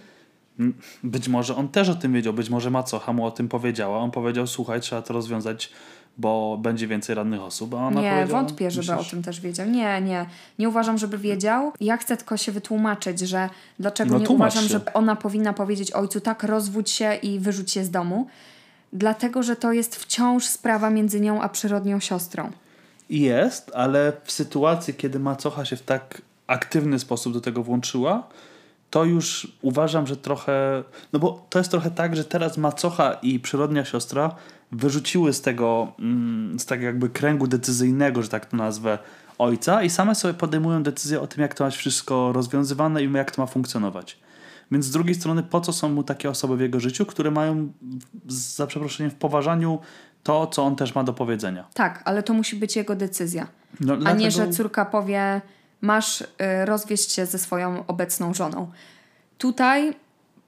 Być może on też o tym wiedział, być może macocha mu o tym powiedziała. On powiedział, słuchaj, trzeba to rozwiązać, bo będzie więcej rannych osób. A ona nie, wątpię, żeby myślisz? o tym też wiedział. Nie, nie. Nie uważam, żeby wiedział. Ja chcę tylko się wytłumaczyć, że dlaczego No nie uważam, się. że ona powinna powiedzieć ojcu, tak, rozwódź się i wyrzuć je z domu. Dlatego, że to jest wciąż sprawa między nią a przyrodnią siostrą. Jest, ale w sytuacji, kiedy macocha się w tak aktywny sposób do tego włączyła, to już uważam, że trochę. No bo to jest trochę tak, że teraz macocha i przyrodnia siostra wyrzuciły z tego, mm, z tego jakby kręgu decyzyjnego, że tak to nazwę, ojca i same sobie podejmują decyzję o tym, jak to ma wszystko rozwiązywane i jak to ma funkcjonować. Więc z drugiej strony, po co są mu takie osoby w jego życiu, które mają, za przeproszeniem, w poważaniu to, co on też ma do powiedzenia. Tak, ale to musi być jego decyzja. No, A nie, że córka powie, masz y, rozwieść się ze swoją obecną żoną. Tutaj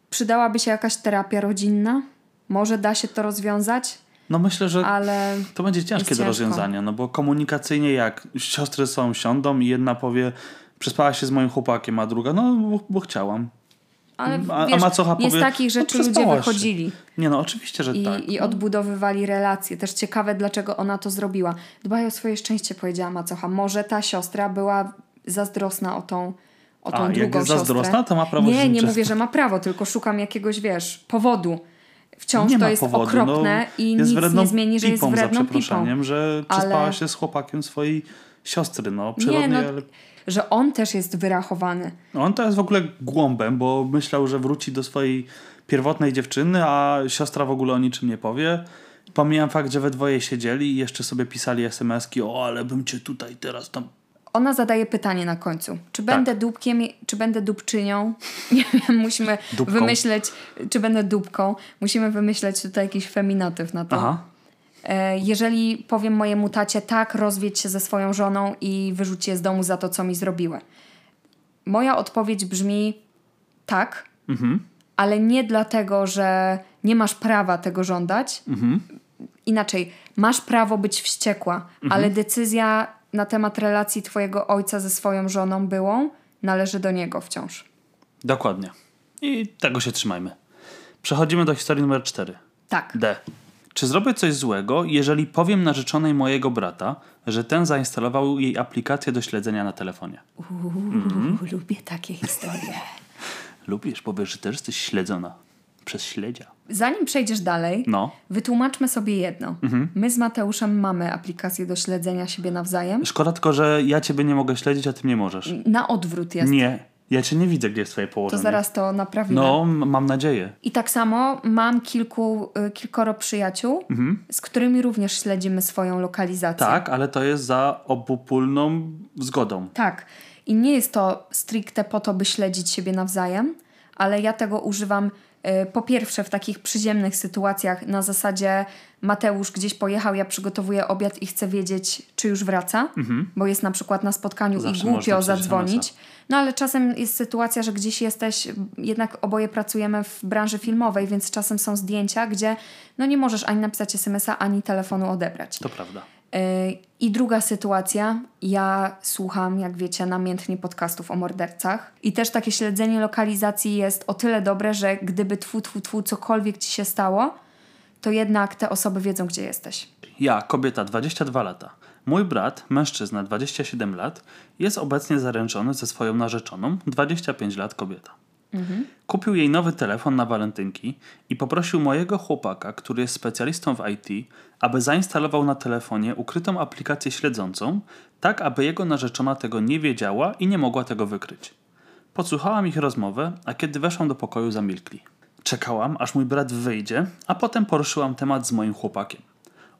przydałaby się jakaś terapia rodzinna. Może da się to rozwiązać, No myślę, że ale to będzie ciężkie jest do rozwiązania, no bo komunikacyjnie jak siostry są, siądą i jedna powie przespała się z moim chłopakiem, a druga no bo, bo chciałam. Ale A- a wiesz, macocha nie z powie, takich no rzeczy ludzie przespałaś się. wychodzili Nie no, oczywiście, że i, tak. i odbudowywali relacje. Też ciekawe, dlaczego ona to zrobiła. Dbaj o swoje szczęście, powiedziała macocha. Może ta siostra była zazdrosna o tą, o tą A, jak drugą jest siostrę. zazdrosna, to ma prawo Nie, nie mówię, że ma prawo, tylko szukam jakiegoś, wiesz, powodu. Wciąż nie to jest powodu, okropne no, i nic nie zmieni, że jest wredną za pipą. przeproszeniem, że Ale- przespała się z chłopakiem swojej siostry, no przyrodnie, Nie, no, ale że on też jest wyrachowany. No, on to jest w ogóle głąbem, bo myślał, że wróci do swojej pierwotnej dziewczyny, a siostra w ogóle o niczym nie powie. Pomijam fakt, że we dwoje siedzieli i jeszcze sobie pisali SMS-ki, o ale bym cię tutaj teraz tam... Ona zadaje pytanie na końcu. Czy Tak. będę dupkiem, czy będę dupczynią? Nie wiem, musimy Dupką. wymyśleć, czy będę dupką. Musimy wymyśleć tutaj jakiś feminatyw na to. Aha. E, jeżeli powiem mojemu tacie, tak, rozwiedź się ze swoją żoną i wyrzuć je z domu za to, co mi zrobiły. Moja odpowiedź brzmi tak, Mhm. ale nie dlatego, że nie masz prawa tego żądać. Mhm. Inaczej, masz prawo być wściekła, ale decyzja na temat relacji twojego ojca ze swoją żoną byłą należy do niego wciąż. Dokładnie. I tego się trzymajmy. Przechodzimy do historii numer 4. Tak. D. Czy zrobię coś złego, jeżeli powiem narzeczonej mojego brata, że ten zainstalował jej aplikację do śledzenia na telefonie? Uuu, lubię takie historie. Lubisz, powiesz, że też jesteś śledzona przez śledzia. Zanim przejdziesz dalej, No. wytłumaczmy sobie jedno. My z Mateuszem mamy aplikację do śledzenia siebie nawzajem. Szkoda tylko, że ja ciebie nie mogę śledzić, a ty mnie możesz. Na odwrót jest. Nie, ja cię nie widzę, gdzie jest twoje To położenie. zaraz to naprawimy. No, mam nadzieję. I tak samo mam kilku, y, kilkoro przyjaciół, z którymi również śledzimy swoją lokalizację. Tak, ale to jest za obopólną zgodą. Tak. I nie jest to stricte po to, by śledzić siebie nawzajem, ale ja tego używam po pierwsze w takich przyziemnych sytuacjach na zasadzie Mateusz gdzieś pojechał, ja przygotowuję obiad i chcę wiedzieć, czy już wraca, bo jest na przykład na spotkaniu Zawsze i głupio zadzwonić. No ale czasem jest sytuacja, że gdzieś jesteś, jednak oboje pracujemy w branży filmowej, więc czasem są zdjęcia, gdzie no nie możesz ani napisać SMS-a, ani telefonu odebrać. To prawda. Yy, I druga sytuacja, ja słucham, jak wiecie, namiętnie podcastów o mordercach. I też takie śledzenie lokalizacji jest o tyle dobre, że gdyby tfu, tfu, tfu, cokolwiek ci się stało, to jednak te osoby wiedzą, gdzie jesteś. Ja, kobieta, 22 lata. Mój brat, mężczyzna, 27 lat, jest obecnie zaręczony ze swoją narzeczoną, 25 lat kobieta. Kupił jej nowy telefon na walentynki i poprosił mojego chłopaka, który jest specjalistą w IT, aby zainstalował na telefonie ukrytą aplikację śledzącą, tak aby jego narzeczona tego nie wiedziała i nie mogła tego wykryć. Podsłuchałam ich rozmowę, a kiedy weszłam do pokoju, zamilkli. Czekałam, aż mój brat wyjdzie, a potem poruszyłam temat z moim chłopakiem.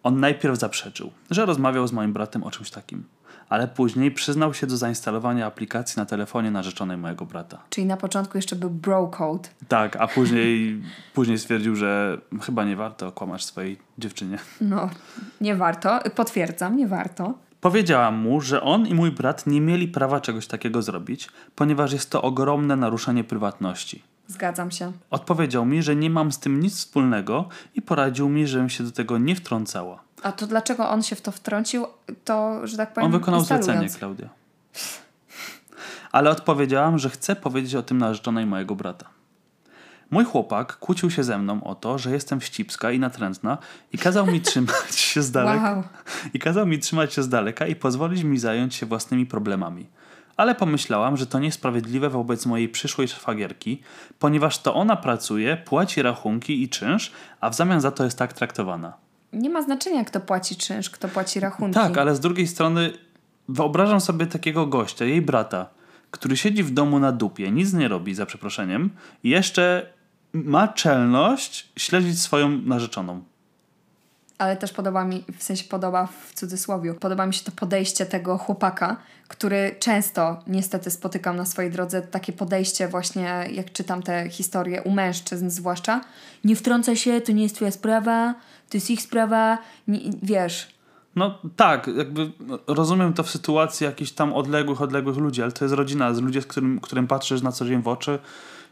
On najpierw zaprzeczył, że rozmawiał z moim bratem o czymś takim, ale później przyznał się do zainstalowania aplikacji na telefonie narzeczonej mojego brata. Czyli na początku jeszcze był bro code. Tak, a później, później stwierdził, że chyba nie warto kłamać swojej dziewczynie. No, nie warto. Potwierdzam, nie warto. Powiedziałam mu, że on i mój brat nie mieli prawa czegoś takiego zrobić, ponieważ jest to ogromne naruszenie prywatności. Zgadzam się. Odpowiedział mi, że nie mam z tym nic wspólnego i poradził mi, żebym się do tego nie wtrącała. A to dlaczego on się w to wtrącił, to, że tak powiem, On wykonał zlecenie, Klaudia. Ale odpowiedziałam, że chcę powiedzieć o tym narzeczonej mojego brata. Mój chłopak kłócił się ze mną o to, że jestem wścibska i natrętna i kazał mi trzymać się z daleka. Wow. I kazał mi trzymać się z daleka i pozwolić mi zająć się własnymi problemami. Ale pomyślałam, że to niesprawiedliwe wobec mojej przyszłej szwagierki, ponieważ to ona pracuje, płaci rachunki i czynsz, a w zamian za to jest tak traktowana. Nie ma znaczenia, kto płaci czynsz, kto płaci rachunki. Tak, ale z drugiej strony wyobrażam sobie takiego gościa, jej brata, który siedzi w domu na dupie, nic nie robi, za przeproszeniem, i jeszcze ma czelność śledzić swoją narzeczoną. Ale też podoba mi, w sensie podoba w cudzysłowie, podoba mi się to podejście tego chłopaka, który często niestety spotykam na swojej drodze, takie podejście właśnie, jak czytam te historie u mężczyzn zwłaszcza. Nie wtrącaj się, to nie jest twoja sprawa, to jest ich sprawa, nie, wiesz. No tak, jakby rozumiem to w sytuacji jakichś tam odległych, odległych ludzi, ale to jest rodzina, z ludzie, z którym, którym patrzysz na co dzień w oczy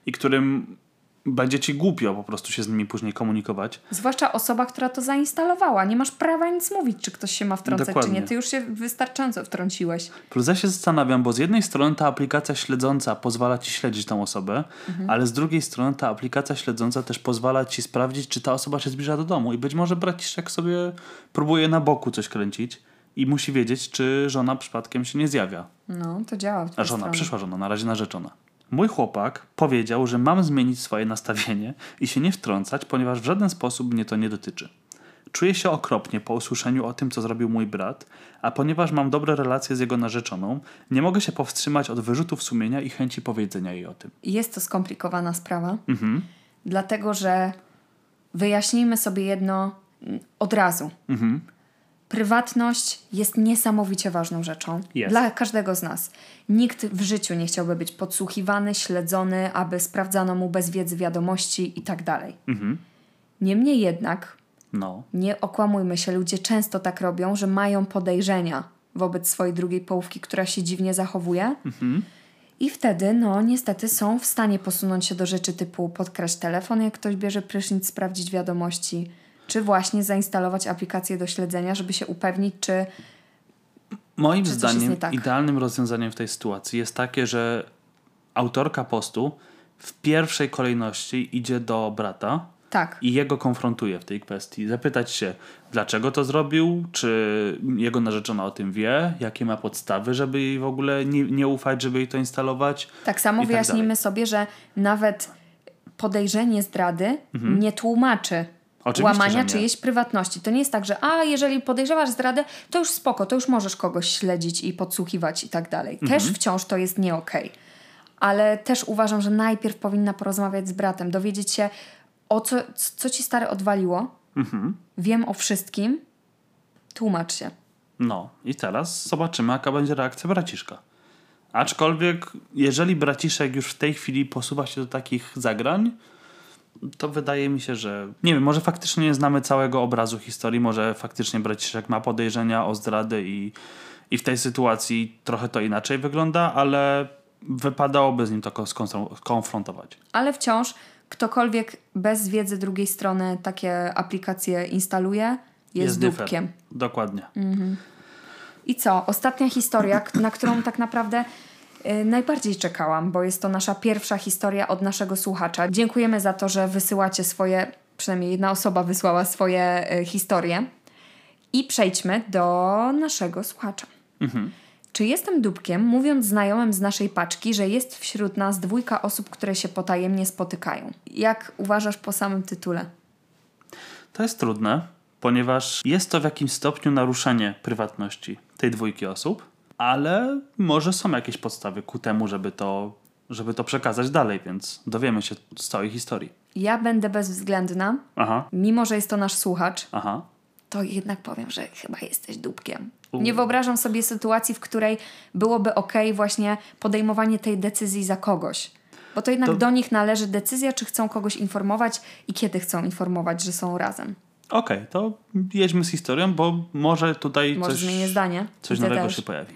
i którym będzie ci głupio po prostu się z nimi później komunikować. Zwłaszcza osoba, która to zainstalowała. Nie masz prawa nic mówić, czy ktoś się ma wtrącać, Dokładnie. czy nie. Ty już się wystarczająco wtrąciłeś. Plus ja się zastanawiam, bo z jednej strony ta aplikacja śledząca pozwala ci śledzić tą osobę, ale z drugiej strony ta aplikacja śledząca też pozwala ci sprawdzić, czy ta osoba się zbliża do domu. I być może braciszek sobie próbuje na boku coś kręcić i musi wiedzieć, czy żona przypadkiem się nie zjawia. No, to działa. w A żona, stronę. przyszła żona, na razie narzeczona. Mój chłopak powiedział, że mam zmienić swoje nastawienie i się nie wtrącać, ponieważ w żaden sposób mnie to nie dotyczy. Czuję się okropnie po usłyszeniu o tym, co zrobił mój brat, a ponieważ mam dobre relacje z jego narzeczoną, nie mogę się powstrzymać od wyrzutów sumienia i chęci powiedzenia jej o tym. Jest to skomplikowana sprawa, Mhm. dlatego że wyjaśnijmy sobie jedno od razu. Mhm. Prywatność jest niesamowicie ważną rzeczą dla każdego z nas. Nikt w życiu nie chciałby być podsłuchiwany, śledzony, aby sprawdzano mu bez wiedzy wiadomości i tak dalej. Mhm. Niemniej jednak, No. nie okłamujmy się, ludzie często tak robią, że mają podejrzenia wobec swojej drugiej połówki, która się dziwnie zachowuje. Mhm. I wtedy, no niestety, są w stanie posunąć się do rzeczy typu podkraść telefon, jak ktoś bierze prysznic, sprawdzić wiadomości, czy właśnie zainstalować aplikację do śledzenia, żeby się upewnić, czy Moim jest zdaniem nie tak. idealnym rozwiązaniem w tej sytuacji jest takie, że autorka postu w pierwszej kolejności idzie do brata tak. i jego konfrontuje w tej kwestii. Zapytać się, dlaczego to zrobił, czy jego narzeczona o tym wie, jakie ma podstawy, żeby jej w ogóle nie, nie ufać, żeby jej to instalować. Tak samo tak wyjaśnijmy sobie, że nawet podejrzenie zdrady nie tłumaczy Mhm. Oczywiście, łamania czyjejś prywatności. To nie jest tak, że a jeżeli podejrzewasz zdradę, to już spoko, to już możesz kogoś śledzić i podsłuchiwać i tak dalej. Mhm. Też wciąż to jest nie okej. Ale też uważam, że najpierw powinna porozmawiać z bratem, dowiedzieć się o co, co ci stary odwaliło. Mhm. Wiem o wszystkim. Tłumacz się. No i teraz zobaczymy, jaka będzie reakcja braciszka. Aczkolwiek, jeżeli braciszek już w tej chwili posuwa się do takich zagrań, to wydaje mi się, że nie wiem, może faktycznie nie znamy całego obrazu historii, może faktycznie braciszek ma podejrzenia o zdradę i, i w tej sytuacji trochę to inaczej wygląda, ale wypadałoby z nim to ko- skonfron- skonfrontować. Ale wciąż ktokolwiek bez wiedzy drugiej strony takie aplikacje instaluje, jest, fair. dupkiem. Dokładnie. I co? Ostatnia historia, na którą tak naprawdę najbardziej czekałam, bo jest to nasza pierwsza historia od naszego słuchacza. Dziękujemy za to, że wysyłacie swoje, przynajmniej jedna osoba wysłała swoje y, historie. I przejdźmy do naszego słuchacza. Czy jestem dupkiem, mówiąc znajomym z naszej paczki, że jest wśród nas dwójka osób, które się potajemnie spotykają? Jak uważasz po samym tytule? To jest trudne, ponieważ jest to w jakimś stopniu naruszenie prywatności tej dwójki osób, ale może są jakieś podstawy ku temu, żeby to, żeby to przekazać dalej, więc dowiemy się z całej historii. Ja będę bezwzględna, Aha, mimo że jest to nasz słuchacz, aha. to jednak powiem, że chyba jesteś dupkiem. U. Nie wyobrażam sobie sytuacji, w której byłoby ok właśnie podejmowanie tej decyzji za kogoś. Bo to jednak To- do nich należy decyzja, czy chcą kogoś informować i kiedy chcą informować, że są razem. Okej, to jedźmy z historią, bo może tutaj Może coś, zmienię zdanie. coś nowego też. się pojawi.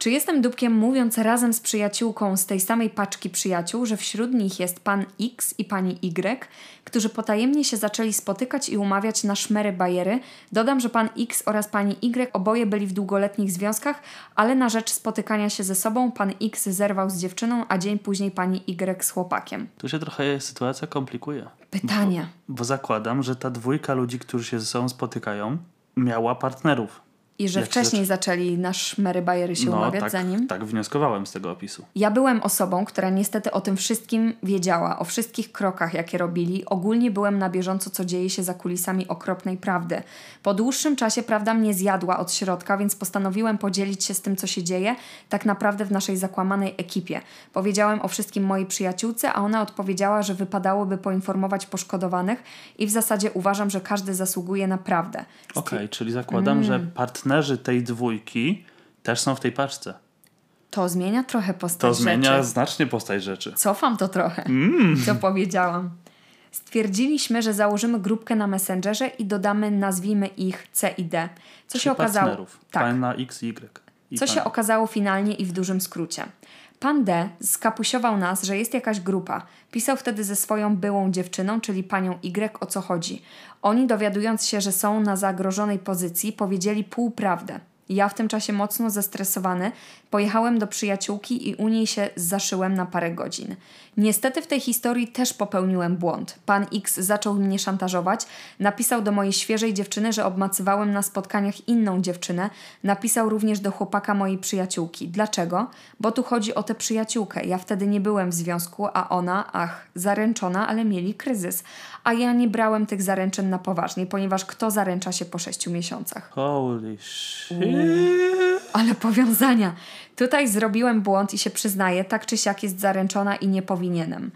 Czy jestem dupkiem mówiąc razem z przyjaciółką z tej samej paczki przyjaciół, że wśród nich jest pan X i pani Y, którzy potajemnie się zaczęli spotykać i umawiać na szmery bajery? Dodam, że pan X oraz pani Y oboje byli w długoletnich związkach, ale na rzecz spotykania się ze sobą pan X zerwał z dziewczyną, a dzień później pani Y z chłopakiem. Tu się trochę sytuacja komplikuje. Pytania. Bo zakładam, że ta dwójka ludzi, którzy się ze sobą spotykają, miała partnerów. I że Jak wcześniej zaczęli na szmery bajery się umawiać tak, za nim? tak wnioskowałem z tego opisu. Ja byłem osobą, która niestety o tym wszystkim wiedziała, o wszystkich krokach, jakie robili. Ogólnie byłem na bieżąco, co dzieje się za kulisami okropnej prawdy. Po dłuższym czasie prawda mnie zjadła od środka, więc postanowiłem podzielić się z tym, co się dzieje, tak naprawdę w naszej zakłamanej ekipie. Powiedziałem o wszystkim mojej przyjaciółce, a ona odpowiedziała, że wypadałoby poinformować poszkodowanych i w zasadzie uważam, że każdy zasługuje na prawdę. Okej, czyli zakładam, że Mm. Partnerzy tej dwójki też są w tej paczce. To zmienia trochę postać To zmienia rzeczy. znacznie postać rzeczy. Cofam to trochę, co powiedziałam. Stwierdziliśmy, że założymy grupkę na Messengerze i dodamy, nazwijmy ich C i D. Co Trzy się okazało? partnerów. Tak. Pana X, Y. I Co pan- się okazało finalnie i w dużym skrócie. Pan D skapusiował nas, że jest jakaś grupa. Pisał wtedy ze swoją byłą dziewczyną, czyli panią Y, o co chodzi. Oni, dowiadując się, że są na zagrożonej pozycji, powiedzieli półprawdę. Ja w tym czasie mocno zestresowany pojechałem do przyjaciółki i u niej się zaszyłem na parę godzin. Niestety w tej historii też popełniłem błąd. Pan X zaczął mnie szantażować, napisał do mojej świeżej dziewczyny, że obmacywałem na spotkaniach inną dziewczynę, napisał również do chłopaka mojej przyjaciółki. Dlaczego? Bo tu chodzi o tę przyjaciółkę. Ja wtedy nie byłem w związku, a ona, ach, zaręczona, ale mieli kryzys. A ja nie brałem tych zaręczyn na poważnie, ponieważ kto zaręcza się po sześciu miesiącach? Holy shit. Ale powiązania. Tutaj zrobiłem błąd i się przyznaję, tak czy siak jest zaręczona i nie powinienem.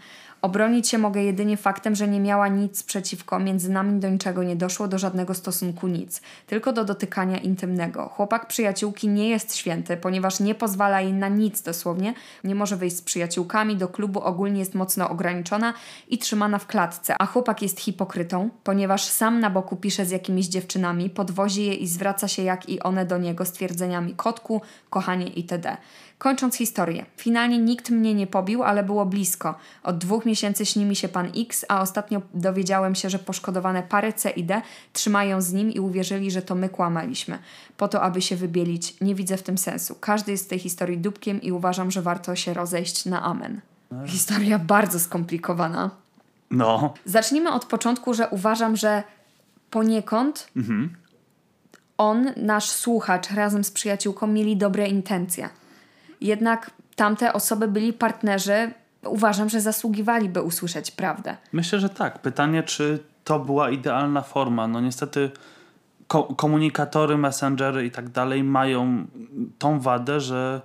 Obronić się mogę jedynie faktem, że nie miała nic przeciwko, między nami do niczego nie doszło, do żadnego stosunku nic, tylko do dotykania intymnego. Chłopak przyjaciółki nie jest święty, ponieważ nie pozwala jej na nic dosłownie, nie może wyjść z przyjaciółkami, do klubu ogólnie jest mocno ograniczona i trzymana w klatce, a chłopak jest hipokrytą, ponieważ sam na boku pisze z jakimiś dziewczynami, podwozi je i zwraca się jak i one do niego z twierdzeniami kotku, kochanie itd. Kończąc historię, finalnie nikt mnie nie pobił, ale było blisko. Od dwóch miesięcy śni mi się pan X, a ostatnio dowiedziałem się, że poszkodowane pary C i D trzymają z nim i uwierzyli, że to my kłamaliśmy. Po to, aby się wybielić, nie widzę w tym sensu. Każdy jest w tej historii dupkiem i uważam, że warto się rozejść na amen. Historia bardzo skomplikowana. No, Zacznijmy od początku, że uważam, że poniekąd on, nasz słuchacz, razem z przyjaciółką mieli dobre intencje. Jednak tamte osoby byli partnerzy, uważam, że zasługiwaliby usłyszeć prawdę. myślę, że tak. Pytanie, czy to była idealna forma. No niestety ko- komunikatory, messengery i tak dalej mają tą wadę, że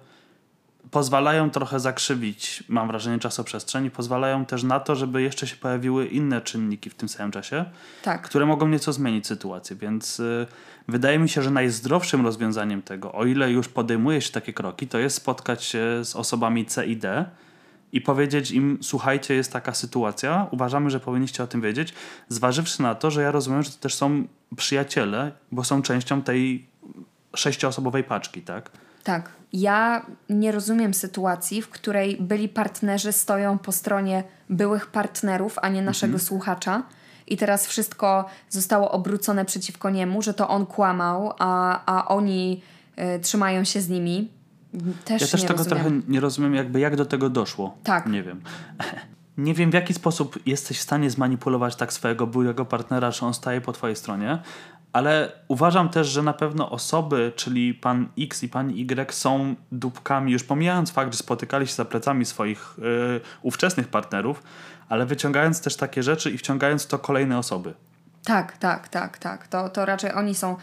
pozwalają trochę zakrzywić, mam wrażenie, czasoprzestrzeń i pozwalają też na to, żeby jeszcze się pojawiły inne czynniki w tym samym czasie, Tak. które mogą nieco zmienić sytuację. Więc y, wydaje mi się, że najzdrowszym rozwiązaniem tego, o ile już podejmuje się takie kroki, to jest spotkać się z osobami C i D i powiedzieć im, słuchajcie, jest taka sytuacja, uważamy, że powinniście o tym wiedzieć, zważywszy na to, że ja rozumiem, że to też są przyjaciele, bo są częścią tej sześcioosobowej paczki, tak? Tak. Ja nie rozumiem sytuacji, w której byli partnerzy stoją po stronie byłych partnerów, a nie naszego słuchacza. I teraz wszystko zostało obrócone przeciwko niemu, że to on kłamał, a, a oni y, trzymają się z nimi. Też Ja też tego rozumiem. trochę nie rozumiem, jakby jak do tego doszło. Tak. Nie wiem. Nie wiem, w jaki sposób jesteś w stanie zmanipulować tak swojego byłego partnera, że on staje po twojej stronie, ale uważam też, że na pewno osoby, czyli pan X i pani Y są dupkami, już pomijając fakt, że spotykali się za plecami swoich yy, ówczesnych partnerów, ale wyciągając też takie rzeczy i wciągając w to kolejne osoby. Tak, tak, tak, tak. To, to raczej oni są.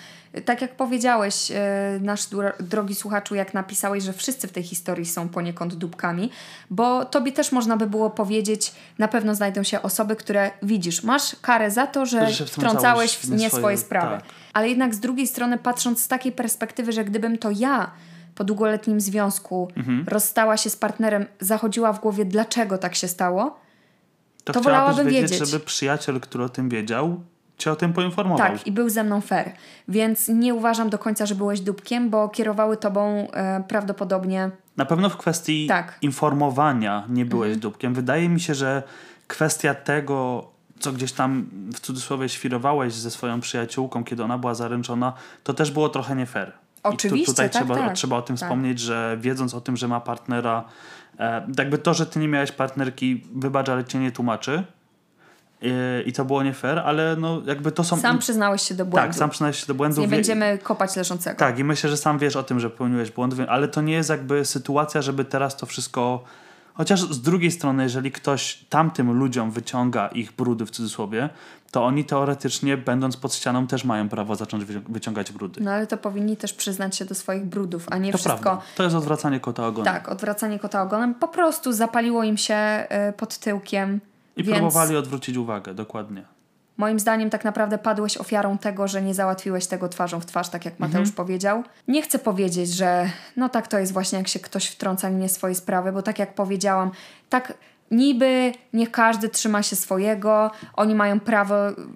Tak jak powiedziałeś, e, nasz dro- drogi słuchaczu, jak napisałeś, że wszyscy w tej historii są poniekąd dupkami, bo tobie też można by było powiedzieć, na pewno znajdą się osoby, które widzisz, masz karę za to, że Że wtrącałeś w nie swoje- swoje sprawy. tak. Ale jednak z drugiej strony, patrząc z takiej perspektywy, że gdybym to ja po długoletnim związku Mhm. rozstała się z partnerem, zachodziła w głowie, dlaczego tak się stało, To, To wolałabym wiedzieć, wiedzieć. żeby przyjaciel, który o tym wiedział, cię o tym poinformował. Tak, i był ze mną fair. Więc nie uważam do końca, że byłeś dupkiem, bo kierowały tobą e, prawdopodobnie. Na pewno w kwestii Tak. Mhm. informowania nie byłeś dupkiem. Wydaje mi się, że kwestia tego, co gdzieś tam w cudzysłowie świrowałeś ze swoją przyjaciółką, kiedy ona była zaręczona, to też było trochę nie fair. Oczywiście, I tu, tutaj tak, trzeba, tak. trzeba o tym Tak. wspomnieć, że wiedząc o tym, że ma partnera, e, jakby to, że ty nie miałeś partnerki, wybacz, ale cię nie tłumaczy. I to było nie fair, ale no jakby to są... Sam przyznałeś się do błędu. tak, sam przyznałeś się do błędu. nie będziemy kopać leżącego. tak, i myślę, że sam wiesz o tym, że popełniłeś błąd, ale to nie jest jakby sytuacja, żeby teraz to wszystko. Chociaż z drugiej strony, jeżeli ktoś tamtym ludziom wyciąga ich brudy w cudzysłowie, to oni teoretycznie, będąc pod ścianą, też mają prawo zacząć wycią- wyciągać brudy. No ale to powinni też przyznać się do swoich brudów, a nie to wszystko. prawda. To jest odwracanie kota ogonem. Tak, odwracanie kota ogonem. Po prostu zapaliło im się y, pod tyłkiem. I więc próbowali odwrócić uwagę, dokładnie. moim zdaniem tak naprawdę padłeś ofiarą tego, że nie załatwiłeś tego twarzą w twarz, tak jak Mateusz powiedział. Nie chcę powiedzieć, że no tak to jest właśnie, jak się ktoś wtrąca w nie swoje sprawy, bo tak jak powiedziałam, tak niby niech każdy trzyma się swojego, oni mają prawo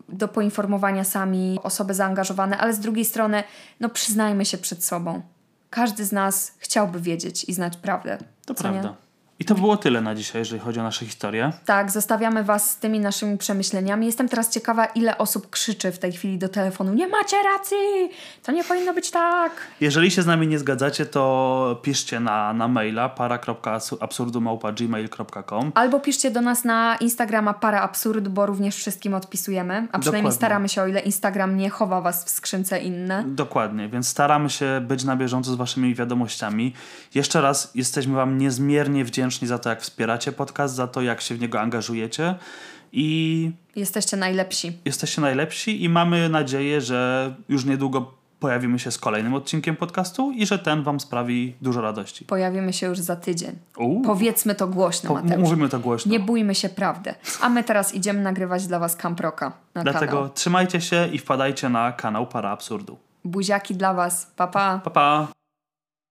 do poinformowania sami osoby zaangażowane, ale z drugiej strony, no przyznajmy się przed sobą. Każdy z nas chciałby wiedzieć i znać prawdę. To co nie? I to było tyle na dzisiaj, jeżeli chodzi o nasze historie. Tak, zostawiamy Was z tymi naszymi przemyśleniami. Jestem teraz ciekawa, ile osób krzyczy w tej chwili do telefonu. Nie macie racji! To nie powinno być tak! Jeżeli się z nami nie zgadzacie, to piszcie na, na maila para.absurdumałpa.gmail.com Albo piszcie do nas na Instagrama Para Absurd, bo również wszystkim odpisujemy. A przynajmniej Dokładnie. staramy się, o ile Instagram nie chowa Was w skrzynce inne. Dokładnie, więc staramy się być na bieżąco z waszymi wiadomościami. Jeszcze raz jesteśmy wam niezmiernie wdzięczni za to, jak wspieracie podcast, za to, jak się w niego angażujecie i Jesteście najlepsi. jesteście najlepsi i mamy nadzieję, że już niedługo pojawimy się z kolejnym odcinkiem podcastu i że ten wam sprawi dużo radości. Pojawimy się już za tydzień. Uuu, Powiedzmy to głośno, po, Mateusz. mówimy to głośno. Nie bójmy się prawdy. A my teraz idziemy nagrywać dla Was Camproka na Dlatego kanał. trzymajcie się i wpadajcie na kanał Para Absurdu. Buziaki dla Was. Pa, pa. Pa, pa!